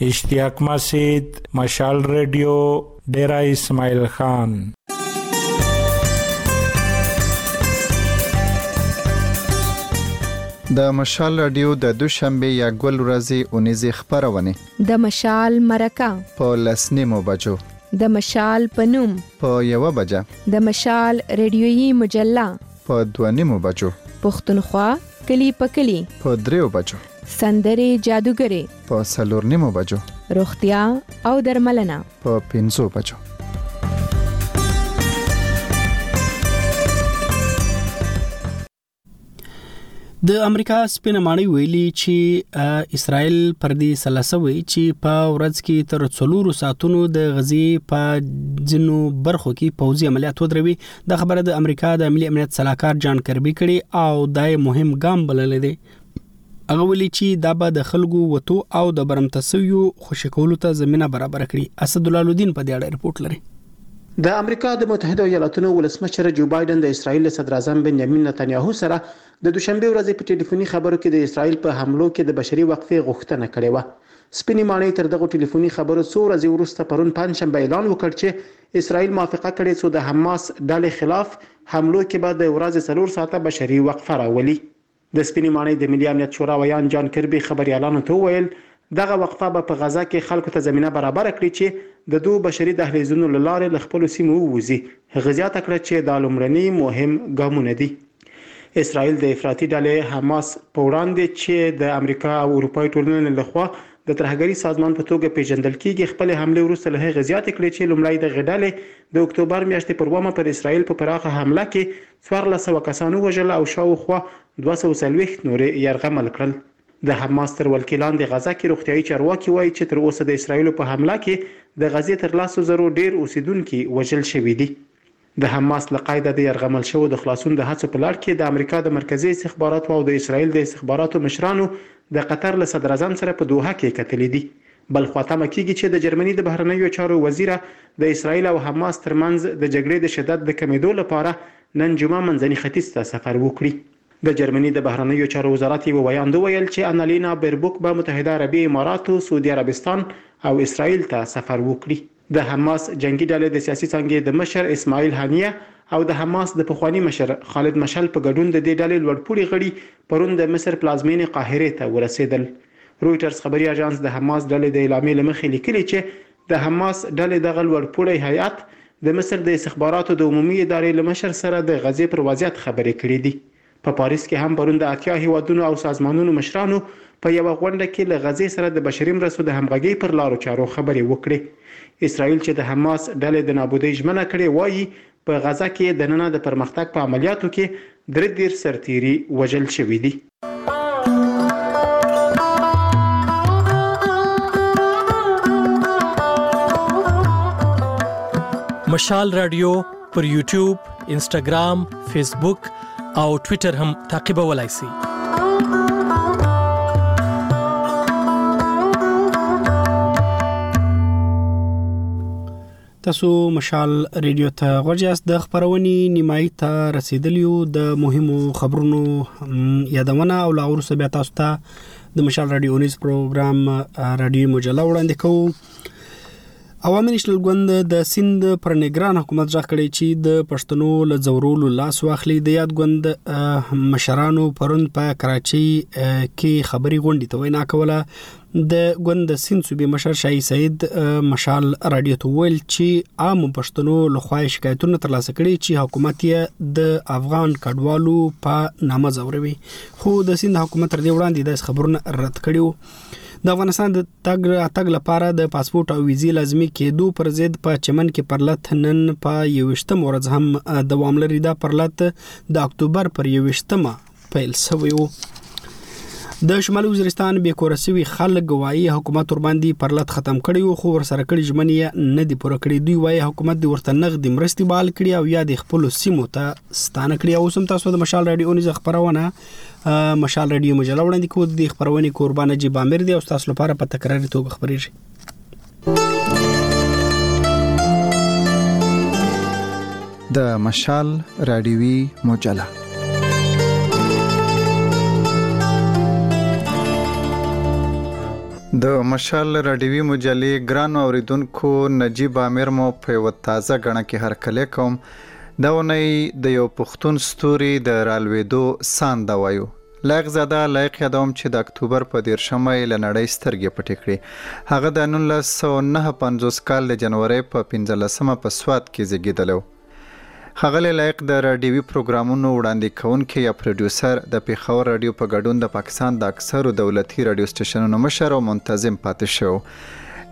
[SPEAKER 19] اشتیاق مسید مشال ریډیو ډیره اسماعیل خان.
[SPEAKER 10] د مشال راډیو د دوشنبې یا ګل ورځې اونیزې خپرونې
[SPEAKER 11] د مشال مرکه
[SPEAKER 10] په لس نیمو بجو
[SPEAKER 11] د مشال په نوم
[SPEAKER 10] په یوه بجه
[SPEAKER 11] د مشال ریډیویي مجله
[SPEAKER 10] په دوه نیمو بجو.
[SPEAKER 11] پښتونخوا کلی په کلی.
[SPEAKER 10] په دریو بجو.
[SPEAKER 11] سندرې جادوګرې.
[SPEAKER 10] په څلور نیمو بجو.
[SPEAKER 11] روغتیا او درملنه.
[SPEAKER 10] په پنځو بجو.
[SPEAKER 1] د امریکا سپینه ماڼۍ ویلي چې اسرائیل پر دې سلسوي چې په ورځ کې تر څلورو ساعتونو د غزي په ځینو برخو کې پوځي عملیات ودروي دا خبره د امریکا د ملي امنیت سلاکار جان کربي کړي او دا یې مهم ګام بللی دی هغه ویلي چې دا به د خلکو وتو او د برمته سویو خوشی کولو ته زمينه برابر کړي اسد الله لودین په دې اړه رپورت لري
[SPEAKER 22] د امریکا د متحده ایالاتونو ولسمشر جو بایډن د اسرایل له صدر اعظم بنیامین نتانیاهو سره د دوشنبه ورځې په ټلیفوني خبرو کې د اسرایل په حملو کې د بشري وقفې غوښتنه کړې وه سپینې ماڼۍ تر دغو ټلیفوني خبرو څو ورځې وروسته پرون پنجشنبه اعلان وکړ چې اسرائیل موافقه کړې څو د حماس ډلې خلاف حملو کې به د ورځې څلور ساعته بشري وقفه راولي. د سپینې ماڼۍ د ملي امنیت شورا ویاند جان کربي خبریالانو ته وویل، دغه وقفه به په غزه کې خلکو ته زمینه برابره کړي چې د دوو بشري دهلیزونو له لارې له خپلو سیمو ووځي. هغه زیاته کړه چې دا لومړني مهم ګامونه دي. اسرائیل د افراطي ډلې حماس په وړاندې چې د امریکا او اروپایي ټولنې له خوا د ترهګریز سازمان په توګه پیژندل کیږي، خپلې حملې وروسته له هغې زیاتې کړې چې لومړی دغې ډلې د اکتوبر میاشتې پر اوومه پر اسرائیل په پراخه حمله کې څوارلس سوه کسان ووژل او شاوخوا دوه سوه څلوېښت نور یې یرغمل کړل. د حماس تر ولکې لاندې غزه کې روغتیايي چارواکي وايي چې تر اوسه د اسرائیلو په حمله کې د غزې تر لسو زرو ډېر اوسېدونکي وژل شوي دي. د حماس له قیده د یرغمل شوو د خلاصون د هڅو په لړ کې د امریکا د مرکزي استخباراتو او د اسراییل د استخباراتو مشرانو د قطر له صدراعظم سره په دوحه کې کتلي دي. بل خوا تمه کېږي چې د جرمني د بهرنیو چارو وزیره د اسراییل او حماس تر منځ د جګړې د شدت د کمېدو لپاره نن جمعه منځني ختیځ ته سفر وکړي. د جرمني د بهرنیو چارو وزارت یوه ویاند وویل چې انالینا بیربوک به متحده عربي اماراتو، سعودي عربستان او اسراییل ته سفر وکړي. د حماس جنګي ډلې د سیاسي څانګې د مشر اسماعیل هانیه او د حماس د پخواني مشر خالد مشعل په ګډون د دې ډلې لوړپوړي غړي پرون د مصر پلازمېنې قاهرې ته ورسېدل. رویټرز خبري اژانس د حماس ډلې د اعلامیې له مخې لیکلي چې د حماس ډلې دغه لوړپوړی هیئت د مصر د استخباراتو د عمومي ادارې له مشر سره د غزې پر وضعیت خبرې کړې دي. په پاریس کې هم پرون د اتیا هېوادونو او سازمانونو مشرانو په یوه غونډه کې له غزې سره د بشري مرستو د همغږۍ پر لارو چارو خبرې وکړې. اسراییل چې د حماس ډلې د نابودۍ ژمنه کړې، وايي په غزه کې دننه د پرمختګ په عملیاتو کې درې دېرش سرتېري وژل شوي دي.
[SPEAKER 23] مشال راډیو، پر یوټیوب، انسټاګرام، فیسبوک او ټویټر هم تعقیبولای شئ.
[SPEAKER 1] تاسو مشال ریډیو ته غوړیاست د خبرونې نیمایي ته رسیدلیو د مهمو خبرونو یادونه او لاور سبیا تاسو ته د مشال رادیو نیوز پروګرام رادیو مجله وړاندې کوو عوامي نېشنل ګوند د سیند پر نګران حکومت ځخ کړی چې د پښتنو له ځورولو لاس واخلي د یاد ګوند مشرانو پرون په کراچۍ کې خبري غونډې ته وینا کوله د ګوند د سیند صوبې مشر شاهي سید مشال رادیو ته ویل چې عام پښتنو له خوا شکایتونه ترلاسه کړي چې حکومت یې د افغان کډوالو په نامه ځوروي خو د سیند حکومت تر دې وړاندې د خبرونه رد کړي د افغانستان د تګ راتګ لپاره د پاسپورت او ویزې لازمي کېدو پر ضد په چمن کې پرلت نن په یوشتم ورځ هم دوام لري دا پرلت د اکتوبر پر یوشتمه پیل شوی و د شمالي وزیرستان بې کور سوي خلک وایي حکومت ور باندې پرلت ختم کړی او خو ور سره کړی ژمنې نه دی پوره کړی دوی وایي حکومت دی ورته نغدي مرستي بال کړی او یا د خپل سیمو ته ستانه کړی او سم تاسو د مشال رادیو نيز خبرونه مشال رادیو مجله وړاندې کوو د خبرونې کوربان نجیب عامر دی او تاسو لپاره په تکراري توګه
[SPEAKER 10] خبرېږي د مشال رادیوي مجله د مشال رادیوي مجلې ګران اوریدونکو نجیب عامر مو په یو تازه غنه کې هر کله کوم دا اونۍ د یو پښتون ستوري د رالوېدو ساند وایو. لایق زاده لایق یادوم چې د اکتوبر په دېرشمه یې له نړۍ سترګې پټې کړې. هغه د نولس سوه نهه پنځوس کال د جنورۍ په پنځلسمه په سوات کې زېږېدلی و. ښاغلی لایق د راډیوي پروګرامونو وړاندې کوونکی یا پروډیوسر، د پېښور راډیو په ګډون د پاکستان د اکثرو دولتي راډیو سټېشنونو مشر او منتظم پاتې شوی و.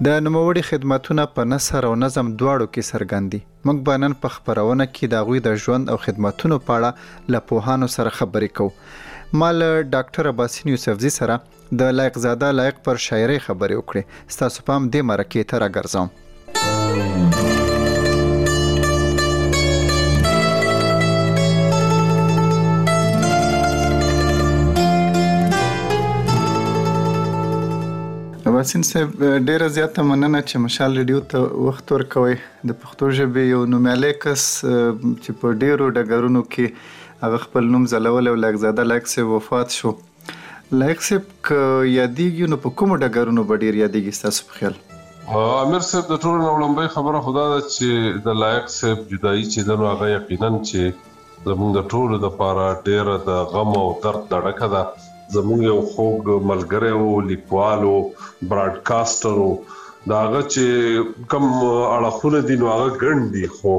[SPEAKER 10] د نوموړي خدمتونه په نثر او نظم دواړو کې څرګند دي. موږ به نن په خپرونه کې د هغوی د ژوند او خدمتونو په اړه له پوهانو سره خبرې کوو. ما له ډاکټر اباسین یوسفزي سره د لایق زاده لایق پر شاعرۍ خبرې وکړې. ستاسو پام دې مرکې ته راګرځوم. اباسین صاحب ډیره زیاته مننه چې مشال ریډیو ته وخت ورکوئ. د پښتو ژبې یو نومیالی کس چې په ډېرو ډګرونو کې هغه خپل نوم ځلولی او لایق زاده لایق صیب وفات شو. لایق صیب که یادېږي نو په کومو ډګرونو به ډېر یادېږي ستاسو په خیال؟
[SPEAKER 24] امیر صیب د ټولو نه وړومبۍ خبره خو دا ده چې د لایق صیب جدايي چې ده نو هغه یقیناً چې زموږ د ټولو لپاره ډېره د غم او درد دړکه ده. زموږ یو خوږ ملګری و، لیکوال و، براډکاسټر و، د هغه چې کوم اړخونه دي نو هغه ګڼ دي، خو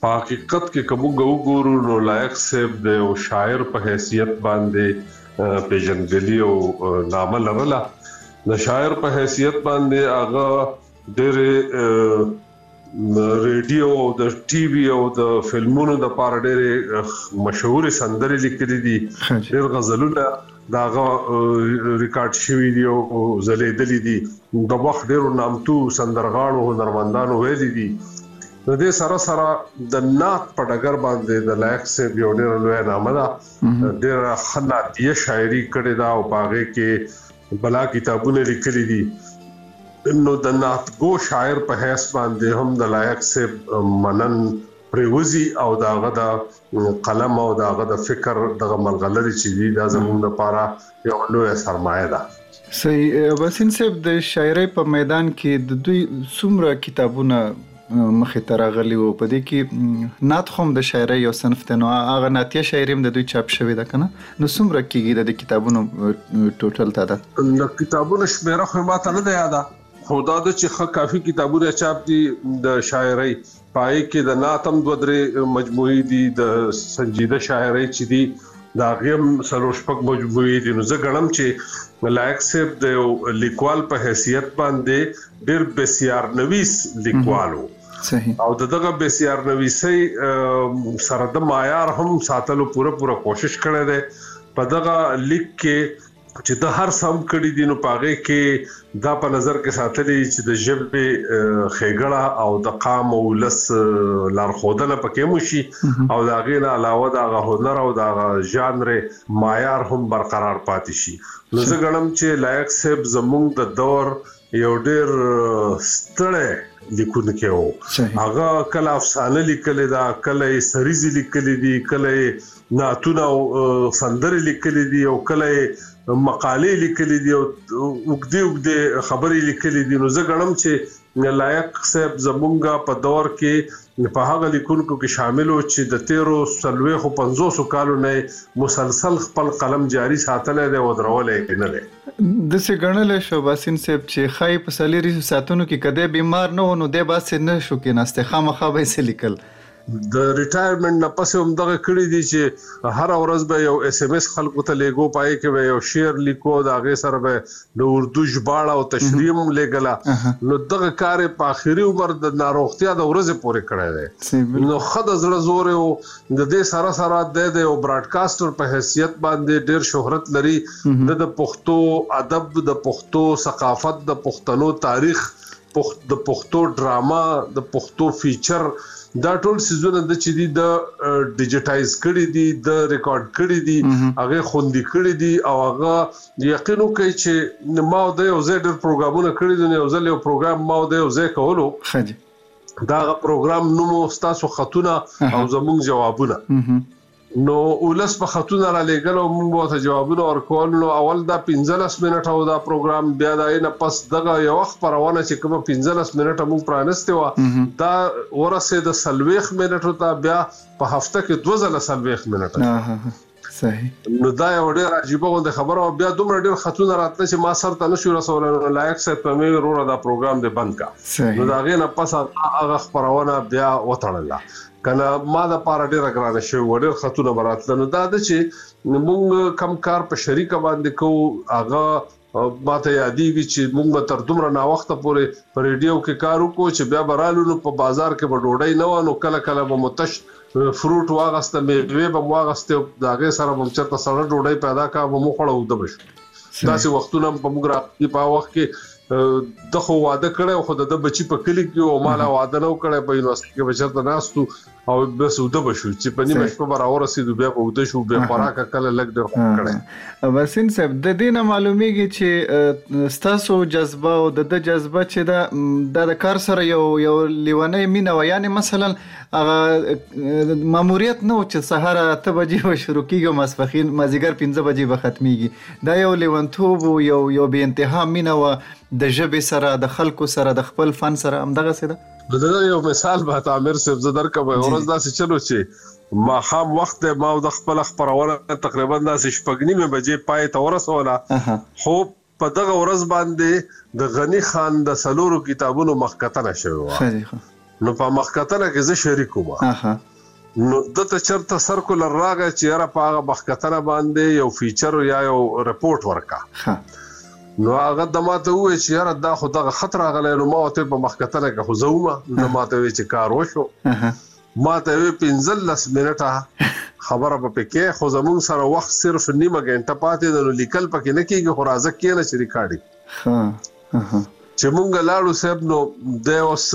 [SPEAKER 24] په حقیقت کې که موږ وګورو نو لایق صیب د یو شاعر په حیثیت باندې پېژندګلي او نامه لرله. د شاعر په حیثیت باندې هغه ډېرې. رېډيو او د ټي وي او د فلمونو د پاره ډېرې مشهورې سندرې لیکلې دي ډېر غزلونه دا غو ریکارډ شوی دی او زلیدلې دي د وخت ډېرو نامتو سندرغاړو هنرمندانو ویلي دي نو د سره سره د نات په ډګر باندې د لایق صاحب یو ډېر لوی نامه ده ډېر خناتیه شاعري کړې ده او پاغه کې بلا کتابونه لیکلي دي نو د نعتګو شاعر په حیث باندې هم د لایق صاحب منن پریوزی او داغه د قلم او داغه د فکر دغه ملغلري چې دي دا زموږ لپاره یو لوی سرمایه ده
[SPEAKER 10] صحیح بسین صاحب د شاعرۍ په میدان کې د دوی څومره کتابونه مخې ته راغلي وو. په دې کې نعت خو هم د شاعرۍ یو صنف دی، نو هغه نعتیه شاعري هم د دوی چاپ شوې ده که نه؟ نو څومره کېږي د دې کتابونو ټوټل تعداد؟
[SPEAKER 24] د کتابونو شمېره خو یې ما ته نه ده یاده، خو دا ده چې ښه کافي کتابونه یې چاپ دي د شاعرۍ. په هغې کې د نعت هم دوه درې مجموعې دي، د سنجیده شاعرۍ چې دي، د هغې هم څلور شپږ مجموعې دي، نو زه ګڼم چې لایق صاحب د یو لیکوال په حیثیت باندې ډېر بسیارنویس لیکوال
[SPEAKER 10] و
[SPEAKER 24] او د دغه بسیارنویسۍ سره د معیار هم ساتلو پوره پوره کوشش کړی دی په دغه لیک کې چې ده هر څه هم کړي دي نو په هغې کې دا په نظر کې ساتلي چې د ژبې ښېګړه او د قام او ولس لارښودنه پکې هم وشي او د هغې نه علاوه د هغه هنر او د هغه ژانر معیار هم برقرار پاتې شي نو زه ګڼم چې لایق صاحب زموږ د دور یو ډیر ستړی لیکونکی وو هغه کله افسانه لیکلې ده کله یې سریزي لیکلې دي کله یې ناتونه او سندرې لیکلې دي او کله یې مقالې لیکلې دي او وګدي وګدي خبرې لیکلې دي نو زه غنم چې لایق صاحب زمونږه په دور کې په هغه لیکونکو کې شاملو چې د تیرو سلوي خو 500 کالو نه مسلسل خپل قلم جاری ساتلې ده او درولې نه
[SPEAKER 10] دسې ګڼلی شو اباسين صيب چې ښايي په څليريشو ساعتونو کې که دی بيمار نه و نو دی به هسې نه شو کيناستی خامخا به يې څه ليکل.
[SPEAKER 24] د ريټايرمنټ نه پسې هم دغه کړي دي چې هره ورځ به يو ايس ايم ايس خلکو ته ليږو په هغې کې به يو شعر ليکو د هغې سره به د اردو ژباړه او تشريح هم ليږله نو دغه کار يې په اخري عمر د ناروغتيا د ورځې پورې کړی دی نو ښه د زړه زوری و د دې سره سره دی د یو براډکاسټر په حیثیت باندې ډیر شهرت لري. ده د پښتو ادب، د پښتو ثقافت، د پښتنو تاریخ، د پښتو ډرامه، د پښتو فیچر دا ټول څیزونه ده چې دي ده ډیجیټایز کړي دي، ده ریکارډ کړي دي، هغه یې خوندي کړي دي او هغه یقین وکړئ چې ما او ده یو ځای ډیر پروګرامونه کړي دي، نو یو ځل یو پروګرام ما او ده یو ځای کولو.
[SPEAKER 10] د
[SPEAKER 24] هغه پروګرام نوم او ستاسو خطونه او زمونږ جوابونه نو ولس په خطونه را لېګل او موږ ته جوابونه ورکول نو اول دا 15 منټه او دا پروګرام بیا دا نه پس دغه یو خبرونه چې کوم 15 منټه موږ پرانسته و دا ورسه د سلويخ منټو ته بیا په هفته کې 20 سلويخ منټه
[SPEAKER 10] صحیح.
[SPEAKER 24] نو دا یوه ډیره عجیبه غوندې خبره وه بیا دومره ډیر خطونه راتله چې ما سر ته نه شو رسولی نو لایق صاحب ته مې وې روره دا پروګرام دې بند که نو د صحیح. هغې نه پس هغه هغه خپرونه بیا وتړله کنه ما د پاره ډیره ګرانه شوې وه ډیر خطونه به راتله نو دا ده چې مونږ کم کار په شریکه باندې کوو هغه ماته یادیږي چې موږ به تر دومره ناوخته پورې په ریډیو کې کار وکړو چې بیا به رالو نو په بازار کې به ډوډۍ نه وه نو کله کله به مو تش فروټ واغسته میوې به مو واغستې او د هغې سره به چېرته سړه ډوډۍ پیدا کړه به مو خوړه اوده به شو داسې وختونه هم په موږ راغلي په وخت کې د خو واده کړی خو د بچی په کلی کې او مالا واده نو کړی په یونیورسيټي کې بچرته ناستو او بس اوده به شو چې په نیمه صحیح. شپه به راورسېدو بیا به اوده شو بیا اها. خوراک کله لږ ډېر خوند
[SPEAKER 10] کړی. اها. وسیم صاحب د دې نه معلومېږي چې ستاسو جذبه او د ده جذبه چې ده دا د کار سره یو یو لیونۍ مینه وه یعنې مثلا هغه ماموریت نه و چې سهار اته بجې به شروع کېږي او ماسپښین مازدیګر پنځه بجې به ختمېږي دا یو لیونتوب و یو یو بې انتها مینه وه د ژبې سره د خلکو سره د خپل فن سره همدغسې ده؟
[SPEAKER 24] د دغه یو مثال به تعمیر صاحب زه درکم یو ورځ داسې چلو چې ماښام وخت دی ما د خپل خبرونه تقریبا داسې شپږ نیمه بجې پای ته ورسوله خو په دغه ورځ باندې د غنی خان د سلورو کتابونو مخکتنه شوی و نو په مخکتنه کې زه شریک وم نو ده ته چرته سرکولر راغی چې یاره په هغه مخکتنه باندې یو فیچر یا یو رپورټ ورکا ښه نو هغه د ماته وې چې یاره دا خو دغه خط راغلی نو ما ته په مخکتنه کې خو زومه نو ماته وې چې کار وشو ماته وې 15 منټه خبره په پکې خو زمون سره وخت صرف نیمه غنټه پاتې ده نو لیکل پکې نه کیږي خو راځه کینه چې ریکارډینګ
[SPEAKER 10] ها
[SPEAKER 24] چې مونږ لاړو صاحب نو د اوس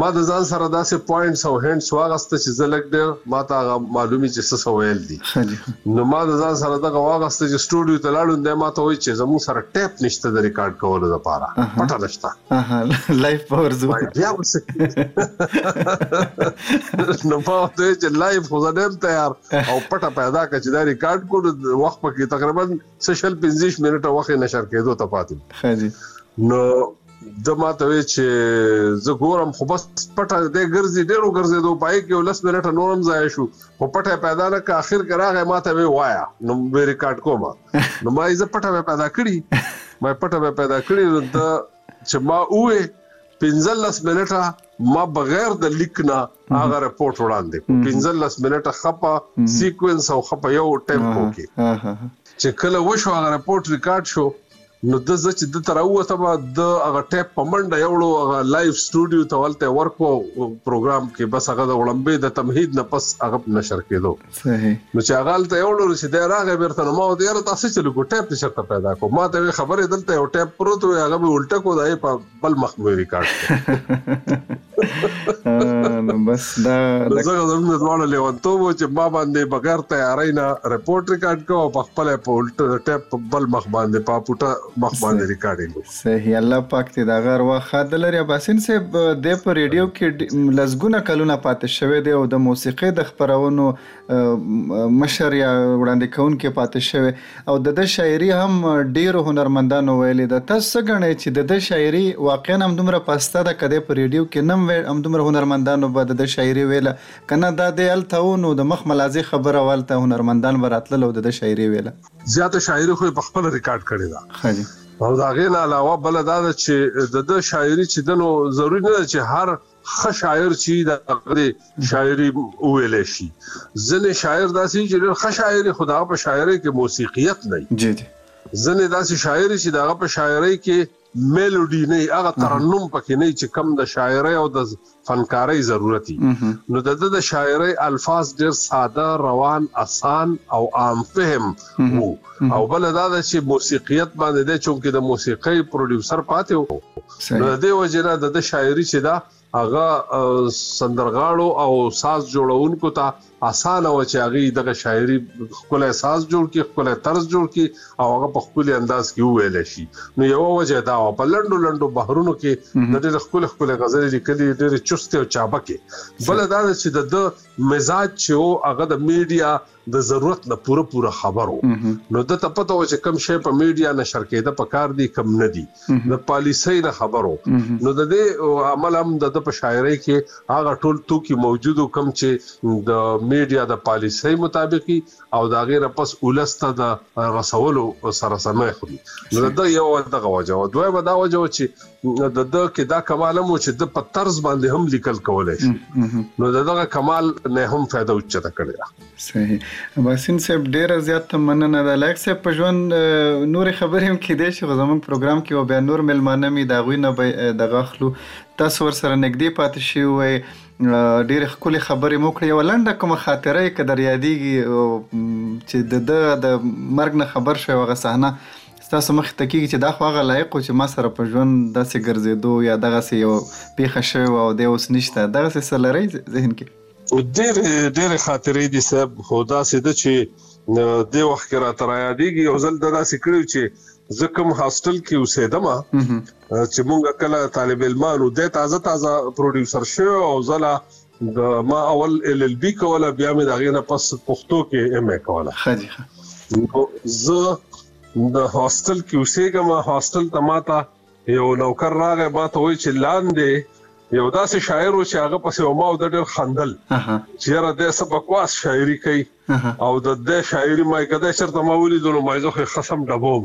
[SPEAKER 24] ما د ځان سره داسې پوائنټس او هنټس واغسته چې زه لږ ډېر ما ته هغه معلومي چې څه څه ویل دي. ښه دي ښه. نو ما د ځان سره دغه واغسته چې سټوډیو ته لاړو نو دی ما ته وایي چې زموږ سره ټیپ نشته د ریکارډ کولو د پاره. اها پټه نشته.
[SPEAKER 10] اها لایف به ورځو.
[SPEAKER 24] وایي بیا به څه کیږي. نو ما ورته ویل چې لایف خو زه نه یم تیار او پټه پیدا کړه چې دا ریکارډ کړو نو وخت پکې تقریبا څه شل پنځیش منټه وخت نشر کېدو ته پاتې
[SPEAKER 10] خاجي
[SPEAKER 24] نو د ماته وی چې زه ګورم خو بس پټه د ګرځي ډیرو ګرځي دوه پای کې ولس منټه نورم ځای شو خو پټه پیدا نه کا اخر کې راغې ماته وی وایا نو به ریکارډ کوم نو ما یې زه پټه پیدا کړی ما پټه پیدا کړی نو د چې ما وې 15 منټه ما بغیر د لیک نه هغه رپورت وړاندې کو 15 منټه خپه سیکوینس او خپه یو ټیمپو کې چې کله وشو هغه رپورت ریکارډ شو نو د زه چې د تر اوته ما د هغه ټیپ په منډه یوړو هغه لایف سټوډیو ته ولته ورکو پروګرام کې بس هغه د وړمبې د تمهید نه پس هغه نشر کېدو
[SPEAKER 10] صحیح
[SPEAKER 24] نو چې هغه ته یوړو چې دا راغی بیرته نو ما د یاره تاسو چې لګو ټیپ نشرته پیدا کو ما ته خبره دلته یو ټیپ پروت و هغه به الټه کو دای په بل مخ مې ریکارډ
[SPEAKER 10] نو بس دا
[SPEAKER 24] د زړه زموږ ځوانه لیوانتوب چې ما باندې بغیر تیارای نه رپورت ریکارډ کو او په خپل په الټ ټیپ بل مخ باندې په پټه مخ باندې ریکارډینګ
[SPEAKER 10] صحیح الله پاک دې دا غر واخه د لري اباسین صاحب د په ریډیو کې لزګونه کلونه پاتې شوی دی او د موسیقي د خبرونو مشر یا وړاندې کوونکی پاتې شوی او د ده شاعري هم ډېرو هنرمندانو ویلې ده. تاسو څه ګڼئ چې د ده شاعري واقعاً همدومره پسته ده؟ که دی په رېډیو کې نه هم وای، همدومره هنرمندانو به د ده شاعري ویله؟ که نه دا دی هلته و، نو د مخ ملازې خبره وه، هلته هنرمندان به راتلل او د ده شاعري ویله.
[SPEAKER 24] زیاته شاعري خو یې په خپله ریکارډ کړې
[SPEAKER 10] ده
[SPEAKER 24] او د هغې نه علاوه بله دا ده چې د ده شاعري چې ده، نو ضروري نه ده چې هر. ښه شاعر چی د هغه دی شاعری وویلی شی ځنی شاعر داسی وی چی ډیر ښه شاعر وی خو د هغه په شاعری کی موسیقیت نه
[SPEAKER 10] وی
[SPEAKER 24] ځنی داسی شاعر وی چی د هغه په شاعری کی میلوډی نه وی هغه ترنم پکی نه وی چی کم د شاعری او د فنکاری ضرورت وی نو د ده د شاعری الفاظ ډیر ساده روان اسان او عام فهم وو. او بله دا ده چې موسیقیت باندې دی چونکې د موسیقۍ پروډیوسر پاتې و نو د دې وجې نه د ده شاعري چې ده هغه سندرغاړو او ساز جوړونکو ته اسانه وه چې هغوی دغه شاعري ښکلی ساز جوړ کړي ښکلی طرز جوړ کړي او هغه په ښکلي انداز کې وویلی شي نو یوه وجه دا وه په لنډو لنډو بحرونو کې د ډېرې ښکلې ښکلې غزلې لیکلي ډېرې چستې او چابکې بله دا ده چې د ده مزاج چې و هغه د میډیا د ضرورت نه پوره پوره خبر و نو ده ته پته وه چې کوم شی په ميډيا نشر کيده پکار دي کوم نه دي د پاليسۍ نه خبر و نو د دې امله هم د ده په شاعرۍ کې هغه ټول توکي موجود و کوم چې د ميډيا د پاليسۍ مطابق وي او د هغې نه پس اولس ته د رسولو سره سمی خوري نو د ده يوه دغه وجه وه دويمه دا وجه وه چې د ده کې دا کمال هم و چې ده په طرز باندې هم لیکل کولای شي نو د دغه کمال نه هم فایده اوچته کړې ده
[SPEAKER 10] صحیح باسین صاحب ډیره زیاته مننه د لایق صاحب په ژوند نور خبرې هم کېدې شي خو زموږ پروګرام کې او بیا نور ملمانه می دا غوی نه به د غاخلو تاسو ور سره نږدې پاتې شي وي ډېر خپل خبرې مو کړې او لنډه کومه خاطره یې کدر یادېږي چې د د مرګ نه خبر شوی هغه صحنه ستاسو مخې ته کېږي چې دا خو هغه لایق و چې ما سره په ژوند داسې ګرځېدو یا دغسې یوه پېښه شوې وه او دی اوس نشته، دغسې څه لرئ ذهن کې؟
[SPEAKER 24] ډېرې ډېرې خاطرې دي صاحب، خو داسې ده چې دې وخت کې راته رایادېږي، یو ځل ده داسې کړي و چې زه کوم هاسټل کې اوسېدم چې موږ کله طالب علمان وو، دی تازه تازه پروډیوسر شوی و او زه لا د ما اول ال ال بي کوله بیا مې د هغې نه پس پښتو کې ایم ای کوله
[SPEAKER 10] ښه دي ښه نو
[SPEAKER 24] زه د هاسټل کې اوسېږم هاسټل ته ماته یو نوکر راغی ما ته وایي چې لاندې یو داسې شاعر و چې هغه پسې ما او د ډېر خندل چې یاره د څه بکواس شاعري کوي او د ده شاعري ما که داسې چېرته ما ولید نو ما زه خو یې ښه سم ډبوم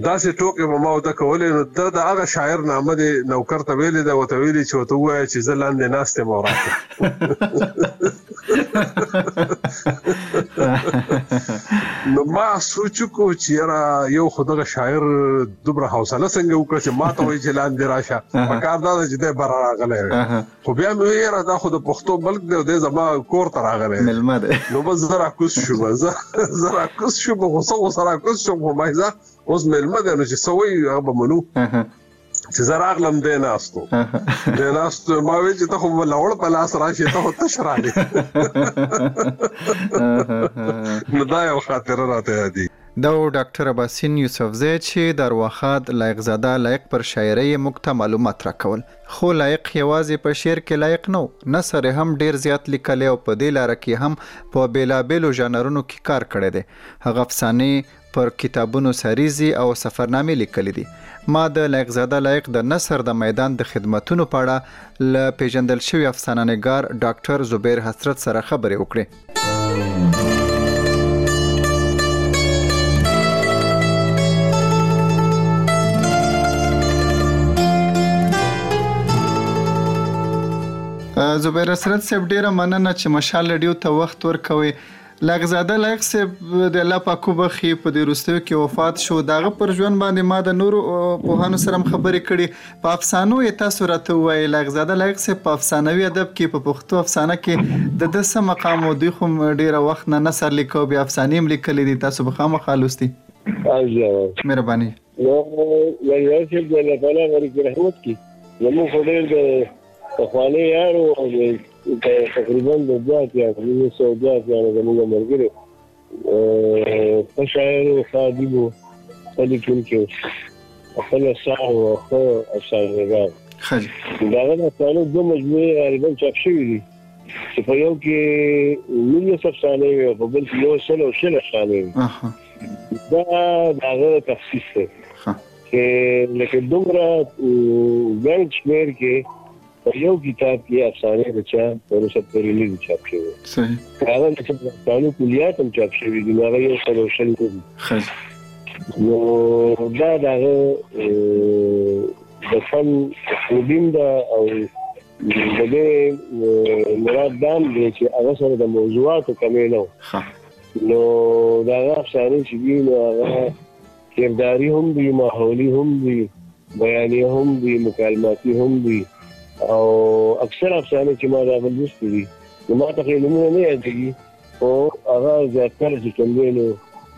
[SPEAKER 24] داسې ټوکې به ما ورته کولې نو ده د هغه شاعر نامه دې نوکر ته ویلې ده ورته ویلي چې ورته ووایه چې زه لاندې ناست یم او راکړه نو ما سوچ وکړو چې یاره یو خو دغه شاعر دومره حوصله څنګه وکړه چې ما ته وایي چې لاندې راشه په کار دا ده چې دی بره راغلی خو بیا مې وې یاره دا خو د پښتو ملک دی او دی زما کور ته راغلی
[SPEAKER 10] ملمه دی
[SPEAKER 24] نو بس زه راکوز شوم زه زه راکوز شوم خو څه اوس راکوز شوم خو ما ځه اوس ملمه دی نو چې څه وایي هغه به منو چې زه راغلم دی ناستو دی ناستو ما وې چې ته خو لوړ په لاس راشې ته خو تش راغلې نو دا یو خاطره راته یادېږي
[SPEAKER 10] د ډاکټر اباسین یوسفزی چې د ارواښاد لایقزاده لایق پر شاعرۍ یې موږ ته معلومات راکول خو لایق یوازې په شعر کې لایق نه و، نثر یې هم ډېر زیات لیکلی او په دې لاره کې یې هم په بېلابېلو ژانرونو کې کار کړی دی. هغه افسانې، پر کتابونو سریزې او سفرنامې لیکلې دي. ما د لایقزاده لایق د نثر د میدان د خدمتونو په اړه له پېژندل شوي افسانه نګار ډاکټر زبیر حسرت سره خبرې وکړې. زبیر اسرت صاحب ډیره مننه چې مشال رادیو ته وخت ورکوي لغزاده لایق صاحب د الله پاک وبخي په دې وروستیو کې وفات شو داغه پر ژوند باندې ما د نورو پوهانو سره هم خبرې کړي په افسانو يې تاسو راته ووايئ لائق زاده لائق صاحب په افسانوي ادب کې په پښتو افسانه کې د ده څه مقام و دوی خو هم ډېره وخت نه نثر ليکه او بيا افسانې هم ليکلې دي تاسو به خامخا لوستي مهرباني
[SPEAKER 25] نو لائق زاده صاحب د الله تعالی غريق رحمت کې زموږ خو ډېر د پخواني يار و تقريبا د زيات يار نو سو زيات يار زموږ ملګري په شاعر او خادم او خپل کې خپل اثار او خو اثار
[SPEAKER 10] نګار خالي
[SPEAKER 25] دا غو افسانه دوه مجموعه غالبا چاپ شوې دي چې په یو کې ملي افسانه وي او په بل کې یو سل او شل افسانه وي دا دا غو تخصیص دی چې لکه دومره ګڼ شمیر کې په یو کتاب کې افسانه د چا په رسد پر ریلیز چاپ شوی
[SPEAKER 10] صحیح
[SPEAKER 25] هغه د افسانو کلیات هم چاپ شوی دی هغه یو سره شل دی خیر نو دا دغه د فن خوبین دا او د دې مراد دام دی چې هغه سره د موضوعاتو کمی نه نو دا هغه افسانه چې دی نو هغه کرداري هم دي، ماحولي هم دي، بیانیه هم دي، مکالماتي هم دي او اکثره افسانې چې ما دا به لوستي دي، نو ما ته خو یې نومونه نه یادېږي، خو هغه زیاتره چې کوم دی، نو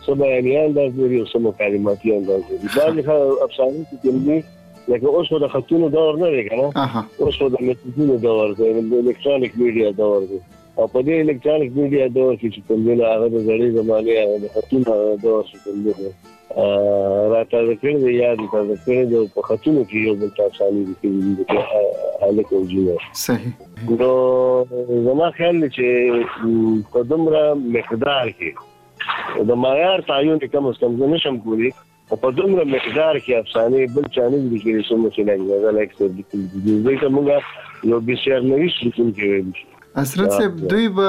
[SPEAKER 25] څه بیانیه انداز لري او څه مکالماتي انداز لري. بعضې افسانې چې کوم دي، لکه اوس خو د خطونو دور نه دی، که نه؟ اوس خو د میسجونو دور دی، د الکترونیک میډیا دور دی. او په دې الکترونیک میډیا دور کې چې کوم دی هغه د زړې زمانې هغه د خطونو هغه دور چې کوم دی را تازه کړی دی یا د تازه کړی دی په خطونو کې یو بل ته افسانې لیکلي دي د هلک او جینه
[SPEAKER 10] صحیح
[SPEAKER 25] نو زما خیال دی چې په دومره مقدار کې د معیار تعین کم از کم زه نشم کولی خو په دومره مقدار کې افسانې بل چا نه دي لیکلي څومره چې لاک زاده لاک صاحب لیکلي دي، نو دوی ته موږ یو بسیار نویس لیکونکی ویلی
[SPEAKER 10] شو. حسرت صاحب دوی به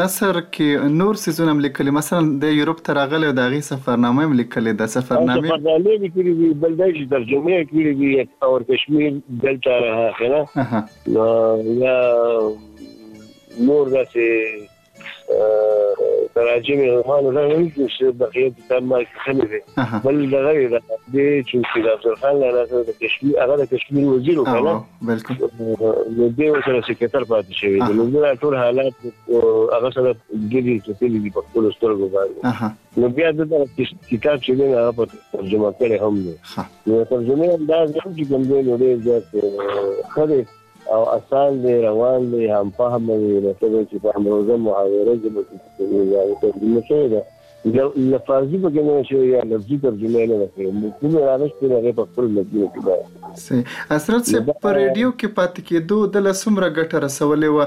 [SPEAKER 10] نثر کې نور څیزونه هم لیکلي مثلا دی یورپ ته راغلی او د هغې سفرنامه هم لیکلې ده، سفرنامې.
[SPEAKER 25] سفرنامې یې لیکلي دي، بل دا چې ترجمې یې کړي دي، اور کشمیر دلته رها کنه یا نور داسې. تراجم رومانو نه ویل چې بقیه د ما خلې دي بل دغه دی د چې چې د عبدالخان لاله سره د کشمیر هغه د کشمیر وزیر وکړه
[SPEAKER 10] بالکل
[SPEAKER 25] نو دی سره سکرټر پاتې شوی دی نو دا ټول حالات هغه سره ګډي چې تل دي په خپل سترګو باندې نو بیا دا کتاب چې نه هغه په ترجمه کړي هم دی نو ترجمه دا چې کوم دی نو دی چې خره او اسان دی روان دی همفهمه وي نو ښه دی چې په همروزه محاوره ژبه کې ترجمه یا ترجمه شوې ده لفاظي پکې نه شوې یا لفظي ترجمه یې نه ده کړې مفهوم یې رانشته نو هغې په خپل لفظونو کې
[SPEAKER 10] باید صحیح حضرت صاحب په ریډیو کې پاتې کېدو دله څومره ګټه رسولې
[SPEAKER 25] وه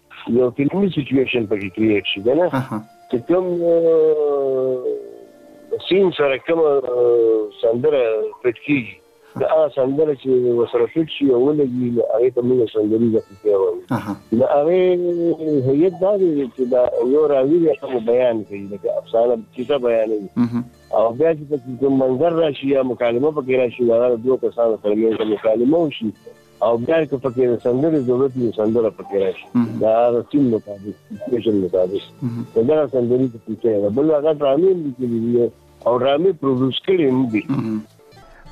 [SPEAKER 25] یو فلمی سچویشن پکې کریټ شي کنه چې کوم سین سره کوم سندره فټ کیږي دا سندره چې وسره فټ شي او لګي نو هغه ته موږ سندري ځکه وایو نو هغه هیئت دا دی چې دا یو راوی دی کوم بیان کوي دا افسانه چې څه بیان کوي او بیا چې کوم منظر راشي یا مکالمه پکې راشي دا دوه کسانو ترمنځ مکالمه وشي او بیا که پکې د سندرې ضرورت وي سندره پکې راشي دا د ټیم مطابق سټیشن مطابق دا سندرې د پیچې ده بل هغه ډرامې لیکلي دي او ډرامې پروډوس کړي هم دي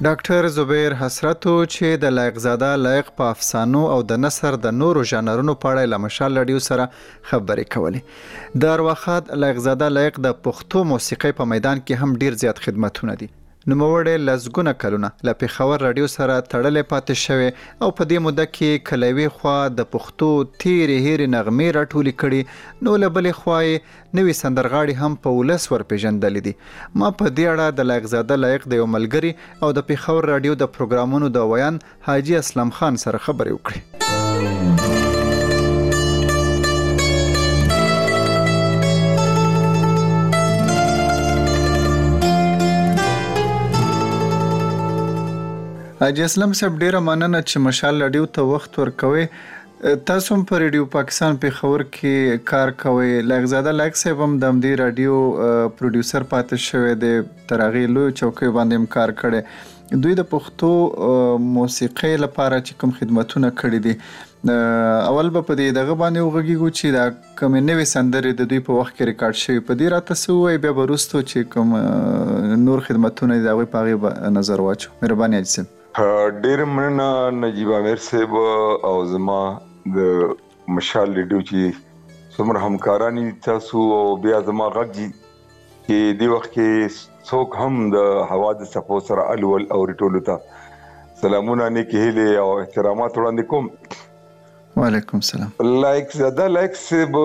[SPEAKER 10] ډاکټر زبیر حسرتو چې د لایق زاده لایق په افسانو او د نثر د نورو ژانرونو په اړه له مشال لډیو سره خبرې کولې د ارواخاد لایق زاده لایق د پښتو موسیقۍ په میدان کې هم ډیر زیات خدمتونه دي نوموړې لسګونه کلونه له پېښور راډیو سره تړلې پاتې شوې او په دې موده کې یې که له یوې خوا د پښتو تېرې هېرې نغمې راټولې کړي، نو له بلې خوا یې نوي سندرغاړي هم په ولس ور پېژندلي دي. ما په دې اړه د لایقزاده لایق د یو ملګري او د پېښور راډیو د پروګرامونو د ویاند حاجي اسلم خان سره خبرې وکړې. حاجي اسلم صاحب ډیره مننه چې مشال رادیو ته وخت ورکوي تاسو هم په رادیو پاکستان پیښور کې کار کوي لغزاده لغ صاحب هم د همدې رادیو پروډوسر پاتې شوی دی تر هغې لوی چوکۍ باندې هم کار کړی دوی د پښتو موسیقۍ لپاره چې کوم خدمتونه کړي دي اول به په دې دغه باندې وغږیږو چې دا کوم نوې سندرې د دوی په وخت کې ریکارډ شوي په دې راته سو وای بیا وروسته چې کوم نور خدمتونه دي دا غوي په غیب نظر واچو مهرباني اجي صاحب
[SPEAKER 26] ډیر مننه نجیب امیر صاحب او زما د مشال ریډیو چې څومره همکارانی تاسو او بیا زما غږ په دي وخت کي څوک هم د هوا د څپو سره ال ول اوري ټولو ته سلامونه نيکي هيلي او احترامات وړاندي کوم.
[SPEAKER 10] وعلیکم سلام.
[SPEAKER 26] لایک زاده لایک صاحب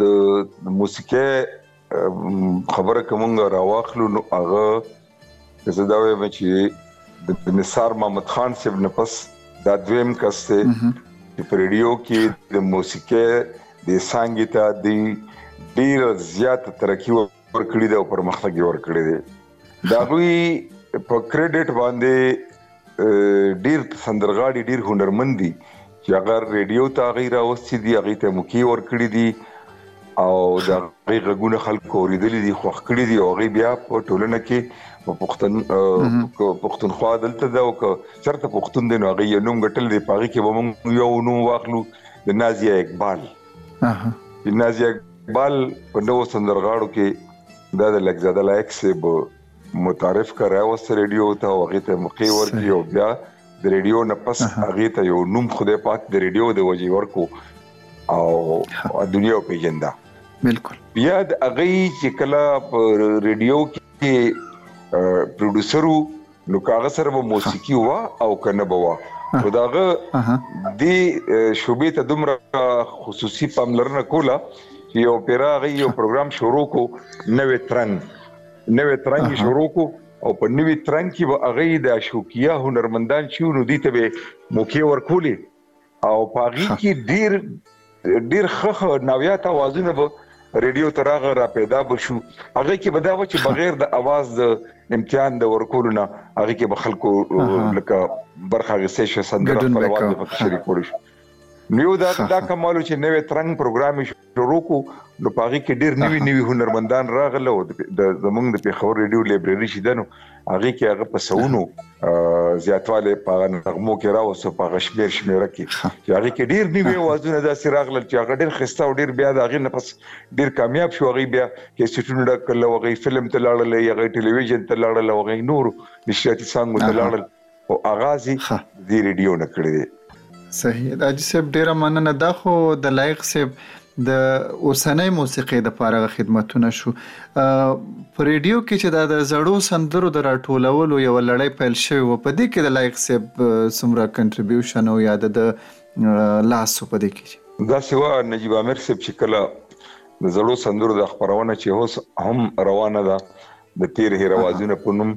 [SPEAKER 26] د موسیقۍ خبره که مونږ راواخلو نو هغه زه دا وایم چې د نثار محمد خان صاحب نه پس دا دویم کس دی چې په ریډیو کې د موسیقۍ د څنګه ته د ډیر زیات ترقی ورکړي دی او پرمختګ ورکړي دی دا غوي په کریډټ باندې ډیر سندرغاړي ډیر هنرمند دي چې هغه ریډیو ته هغه راوستي دي هغه ته موکي ور کړی دي او د هغه غږونه خلکو اوریدلې دي خوښ کړی دي او هغه بیا په ټولنه کې پښتون پښتونخوا دلته دا او چرته پښتون دی نو هغه یې نوم ګټل دی پاږي کې به موږ یو نوم واخلو د نازیا اقبال اها د نازیا اقبال په نو سندرغاړو کې دا د لګزاده لایک سیب متعارف که راوسته ریډیو ته او هغه ته موقع ورکړي او بیا د ریډیو نه پس هغه ته یو نوم خدای پاک د ریډیو د وجې ورکو او دنیا پیژنده
[SPEAKER 10] بالکل
[SPEAKER 26] بیا د هغه چې کله په ریډیو کې پروډوسرو نو کاغه سره به موسیقي وا او کنه بوا نو داغه د شوبې ته دومره خصوصي پاملرنه کوله یو پیراغي یو پروګرام شروع کو نوې ترنګ نوې ترنګ یې شروع کو او په نوي ترنګ کې به هغه د اشوکیه هنرمندان چې نو دي ته به موقع ورکولې او په هغه کې ډیر ډیر خخ نویات اوازونه به ریډیو ته راغ را پیدا بشو هغه کې به دا و چې بغیر د اواز د امتحان د ورکولو نه هغه کې به خلکو لکه برخه غسه شو سندره خپلوان په شریک کړو نو دا دا کمالو چې نوې ترنګ پروګرام شروع کو نو پاغي کې ډیر نوی نوی هنرمندان راغله او د زمونږ د پیښور ریډیو لایبرری شي دنو هغه کې هغه پسونو زیاتواله په نغمو کې راوسو په غشمیر شمیره کې چې هغه کې ډیر نوی وازونه د سراغل چې هغه ډیر خسته او ډیر بیا د هغه نه پس ډیر کامیاب شو هغه بیا کې سټون ډکل او هغه فلم ته لاړل هغه ټلویزیون ته لاړل او هغه نور نشریاتي څنګه ته لاړل خو اغاز یې ښه. د دې رېډیو نه کړی دی.
[SPEAKER 10] صحیح ده حاجي صاحب ډېره مننه. دا خو د لایق صاحب د اوسنۍ موسیقۍ دپاره هغه خدمتونه شو. په رېډیو کې چې دا د زړو سندرو د راټولولو یوه لړۍ پیل شوې وه، په دې کې د لایق صاحب څومره کنټریبیوشن و یا د ده لاس و په دې کې؟
[SPEAKER 26] داسې وه نجیب عامر صاحب چې کله د زړو سندرو دا خپرونه چې اوس هم روانه ده، د تېر هېر اوازونه په نوم،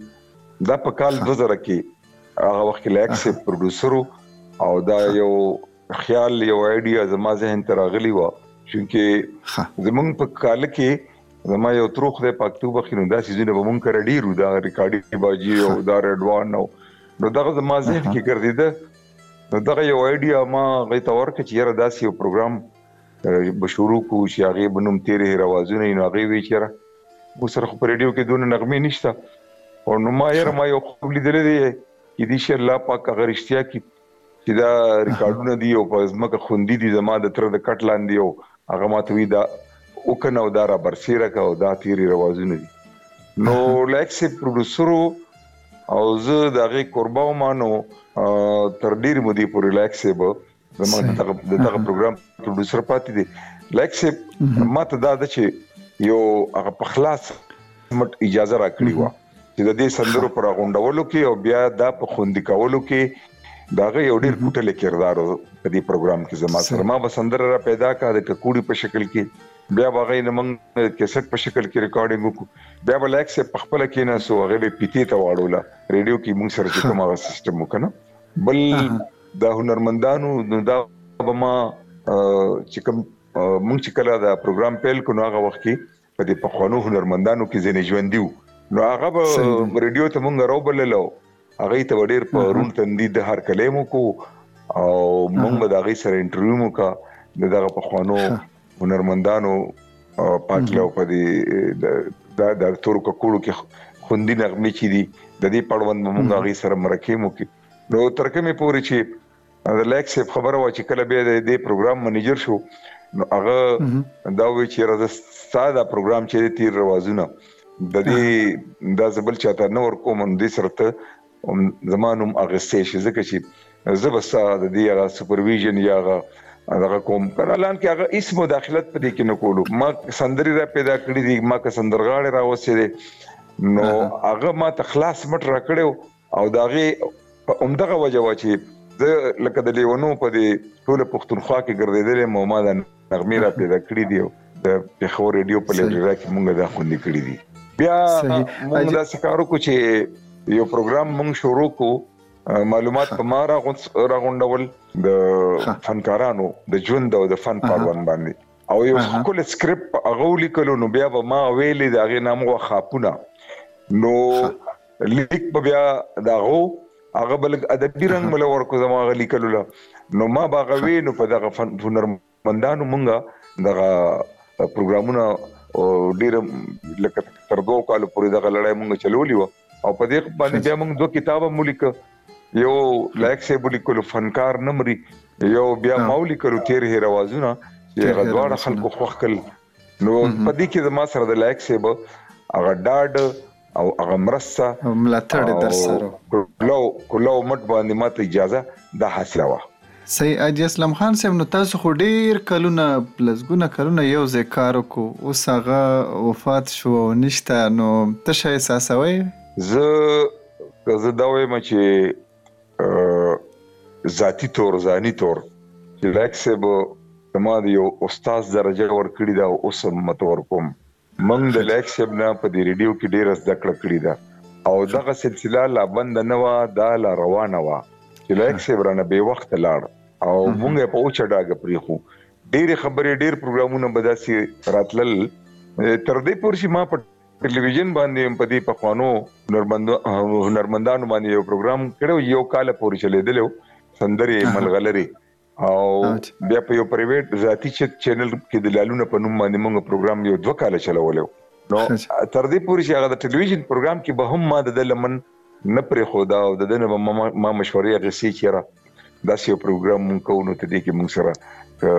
[SPEAKER 26] دا په کال 2000 کې هغه وخت کې لایکس پروډوسر او دا یو خیال یو ایډیا زما ذهن ته راغلی و چې زمونږ په کال کې زما یو تروخ دی په اکتوبر کې نو دا سیزونه به مونږ کړه ډیرو دا ریکارډي باجی او دا ریډوان نو نو دغه زما ذهن کې ګرځیده نو دغه یو ایډیا ما غي تور کې چې یاره داسې یو پروګرام به شروع کو چې هغه بنوم تیرې روازونه نو هغه وی چیرې مو سره خو په ریډیو کې دونه نغمې نشته او نو ما یره ما یو خوب لیدلې دی چې دې شي الله پاک هغه رښتیا کی چې دا ریکارډونه دی او په ځمکه خوندي دي زما د تر د کټ لاندې او هغه ماته وی دا وکنه او دا را برسیره کا او دا تیری روازونه دي نو لایک سي پروډوسرو او زه د هغې کوربه وم نو تر ډېرې مودې پورې لایک صاحب زموږ دغه دغه پروګرام پروډوسر پاتې دي لایک سه ماته دا د چې یو هغه په خلاص مټ اجازه راکړي و چې د دې سندرو پر غونډولو کې او بیا دا په خوندې کولو کې داغه یو ډیر کوټل کردار په دې پروګرام کې زما سره ما به سندره را پیدا کړه د ککوړي په شکل کې بیا هغه نه موږ کیسټ په شکل کې ریکارډینګ وکړو بیا بل اکس په خپل کې نه سو هغه به پیتی ته واړوله ریډیو کې موږ سره کومه سیستم وکنه بل د هنرمندانو نو دا به ما چې کوم مونږ چې کله دا پروګرام پیل کړو هغه وخت کې په دې پخوانو هنرمندانو کې ځینې ژوندي وو نو هغه به ریډیو ته مونږ راوبللو هغه ته ډیر په رون تندي د هر کلې مو کو او مونږ به دا غي سره انټرویو مو کا د دغه په خوانو هنرمندانو پاتلو په دې د د تور ککوړو کې خوندي نغمه چي دي د دې پړوند مونږ غي سره مرکه مو کې نو تر کومې پورې چې د لیک صاحب خبره وه چې کله بیا د دې پروګرام منیجر شو نو هغه دا وی چې راځه ستا دا پروګرام چې دی تیر روازونه د دې دا زبل چاته نه ورکوم نو دې سره ته زما نوم اخیستی شي ځکه چې زه به ستا د دې هغه سپرویژن یا هغه دغه کوم کنه الان کې هغه هیڅ مداخلت پدې کې نه کولو ما سندري را پیدا کړې دي ما که سندرغاړي راوسته دي نو هغه ما ته خلاص مټ را کړو او د هغې په همدغه وجه وه چې زه لکه د لیونو په دې ټوله پښتونخوا کې ګرځېدلی یم او ما دا نغمې را پیدا کړي دي او د پېښور ریډیو په لایبرري کې مونږ دا خوندي کړي دي بیا مونږ داسې کار وکړو چې یو پروګرام مونږ شروع کو معلومات په ما راغونډول د فنکارانو د ژوند او د فن په اړوند باندې او یو خپل سکرپټ هغه ولیکلو نو بیا به ما ویلې د هغې نامو خاپونه نو لیک په بیا داغو هغه بل ادبي رنګ مل ورکو زما غلي کلو له نو ما باغوي نو په دغه فن هنرمندانو مونږه دغه پروګرامونه ډیر لکه تر دوه کال پورې دغه لړۍ مونږ چلولې و او په دې باندې بیا مونږ دوه کتابه ملیک یو لایک سی بولی کول فنکار نمرې یو بیا ماولی کړو تیر هیر اوازونه چې غدواړه خلکو خوخ کړ نو په دې کې زما سره د لایق صاحب هغه ډاډ او هغه مرسته او
[SPEAKER 10] ملاتړ در سره
[SPEAKER 26] کلو کلو مټ باندې ماته اجازه د حاصله وه
[SPEAKER 10] صحیح اجي اسلام خان صاحب نو تاسو خو ډیر کلونه لسګونه کلونه یو ځای کار وکړو اوس هغه وفات شو او نشته نو ته شای احساسوي
[SPEAKER 26] زه که زه دا وایم چې ذاتی تور ځاني تور چې لایک صاحب زما د یو استاد درجه ورکړی دا اوس مت ورکوم من د لایک صاحب نه په دې ریډیو کې ډیره زده کړه کړې ده او دغه سلسله لا بند نه و دا لا روانه و چې لایک صاحب رانه به وخت لاړ او مونږه په اوچا ډاګه پریخو ډېر خبرې ډېر پروګرامونه به داسې راتلل تر دې پورې ما په په ټلویزیون باندې هم په دې پخوانو هنرمندانو باندې یو پروګرام کړو یو کال پورې چلیدلو سندرې ملغلرې او بیا په یو پرایویټ ذاتی چینل کې د لالونه په نوم باندې موږ پروګرام یو دوه کال چلولو نو تر دې پورې چې هغه د ټلویزیون پروګرام کې به هم ما د لمن نه پرېښوده او د ده نه به ما ما مشورې اخیستې چې یاره داسې یو پروګرام مونږ کوو نو ته دې کې مونږ سره که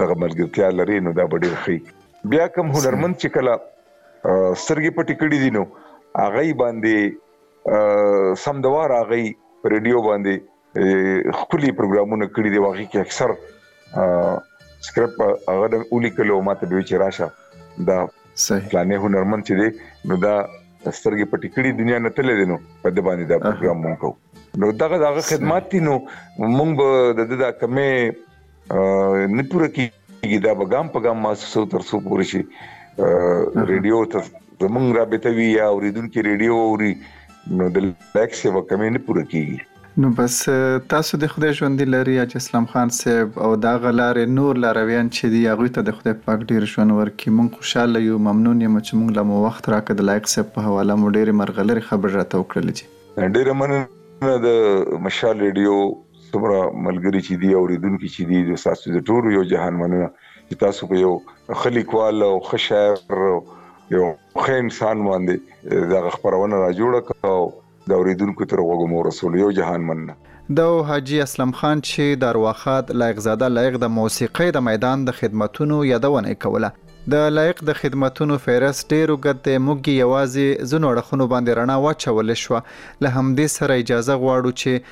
[SPEAKER 26] دغه ملګرتیا لرې نو دا به ډېر ښه بیا کوم هنرمند چې کله سترګې پټې کړې دي نو هغه یې باندې سمدوار هغه یې په ریډیو باندې خکلی پروګرامونه کړی دی واغی کې اکثر سکرپټ هغه د اولی کلو ماته به چې راشه دا
[SPEAKER 10] صحیح
[SPEAKER 26] پلانې هنرمن چې دی نو دا سترګې پټې کړې دنیا نه تللې دي نو په دې باندې دا پروګرام مونږ کو نو دغه دغه خدمات دي نو مونږ به د دې دا کمې نه پوره کیږي دا به ګام په ګام مؤسسو تر څو پوره شي ریډیو ته زمونږ رابطه وی یا اوریدونکو ریډیو اوري نو د لایک سیوا کمی نه پوره کیږي
[SPEAKER 10] نو بس تاسو د خدای ژوندي لري اج اسلام خان صاحب او دا غلارې نور لارویان چې دي هغوی ته د خدای پاک ډیر ژوند ورکړي مونږ خوشاله یو ممنون یم چې مونږ لا مو وخت راکړ د لایق صاحب په حواله مو ډیرې مرغلرې خبرې راته وکړلې
[SPEAKER 26] جی ډیره مننه د مشال ریډیو څومره ملګري چې دي اوریدونکي چې دي د تاسو د ټولو یو جهان مننه چې تاسو په یو ښه لیکوال او ښه شاعر یو ښه انسان باندې دغه خپرونه را جوړه کړه او د اوریدونکو تر غوږو مو رسول یو جهان مننه
[SPEAKER 10] د حاجي اسلم خان چې د ارواښاد لایق زاده لایق د موسیقۍ د میدان د خدمتونو یادونه یې کوله د لایق د خدمتونو فهرست ډېر اوږد دی موږ یې یوازې ځینو اړخونو باندې رڼا واچولې شوه له همدې سره اجازه غواړو چې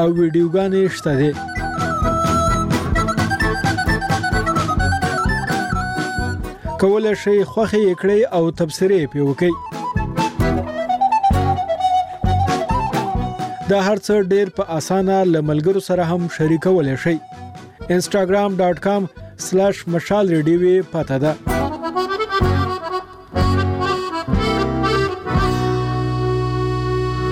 [SPEAKER 27] او ویډیوګانې شته دي. کولای شئ خوښې یې کړئ او تبصرې یې پرې وکړئ. دا هر څه ډیر په اسانه له ملګرو سره هم شریکولی شئ. instagram.com/مشال ریډیوي پته ده.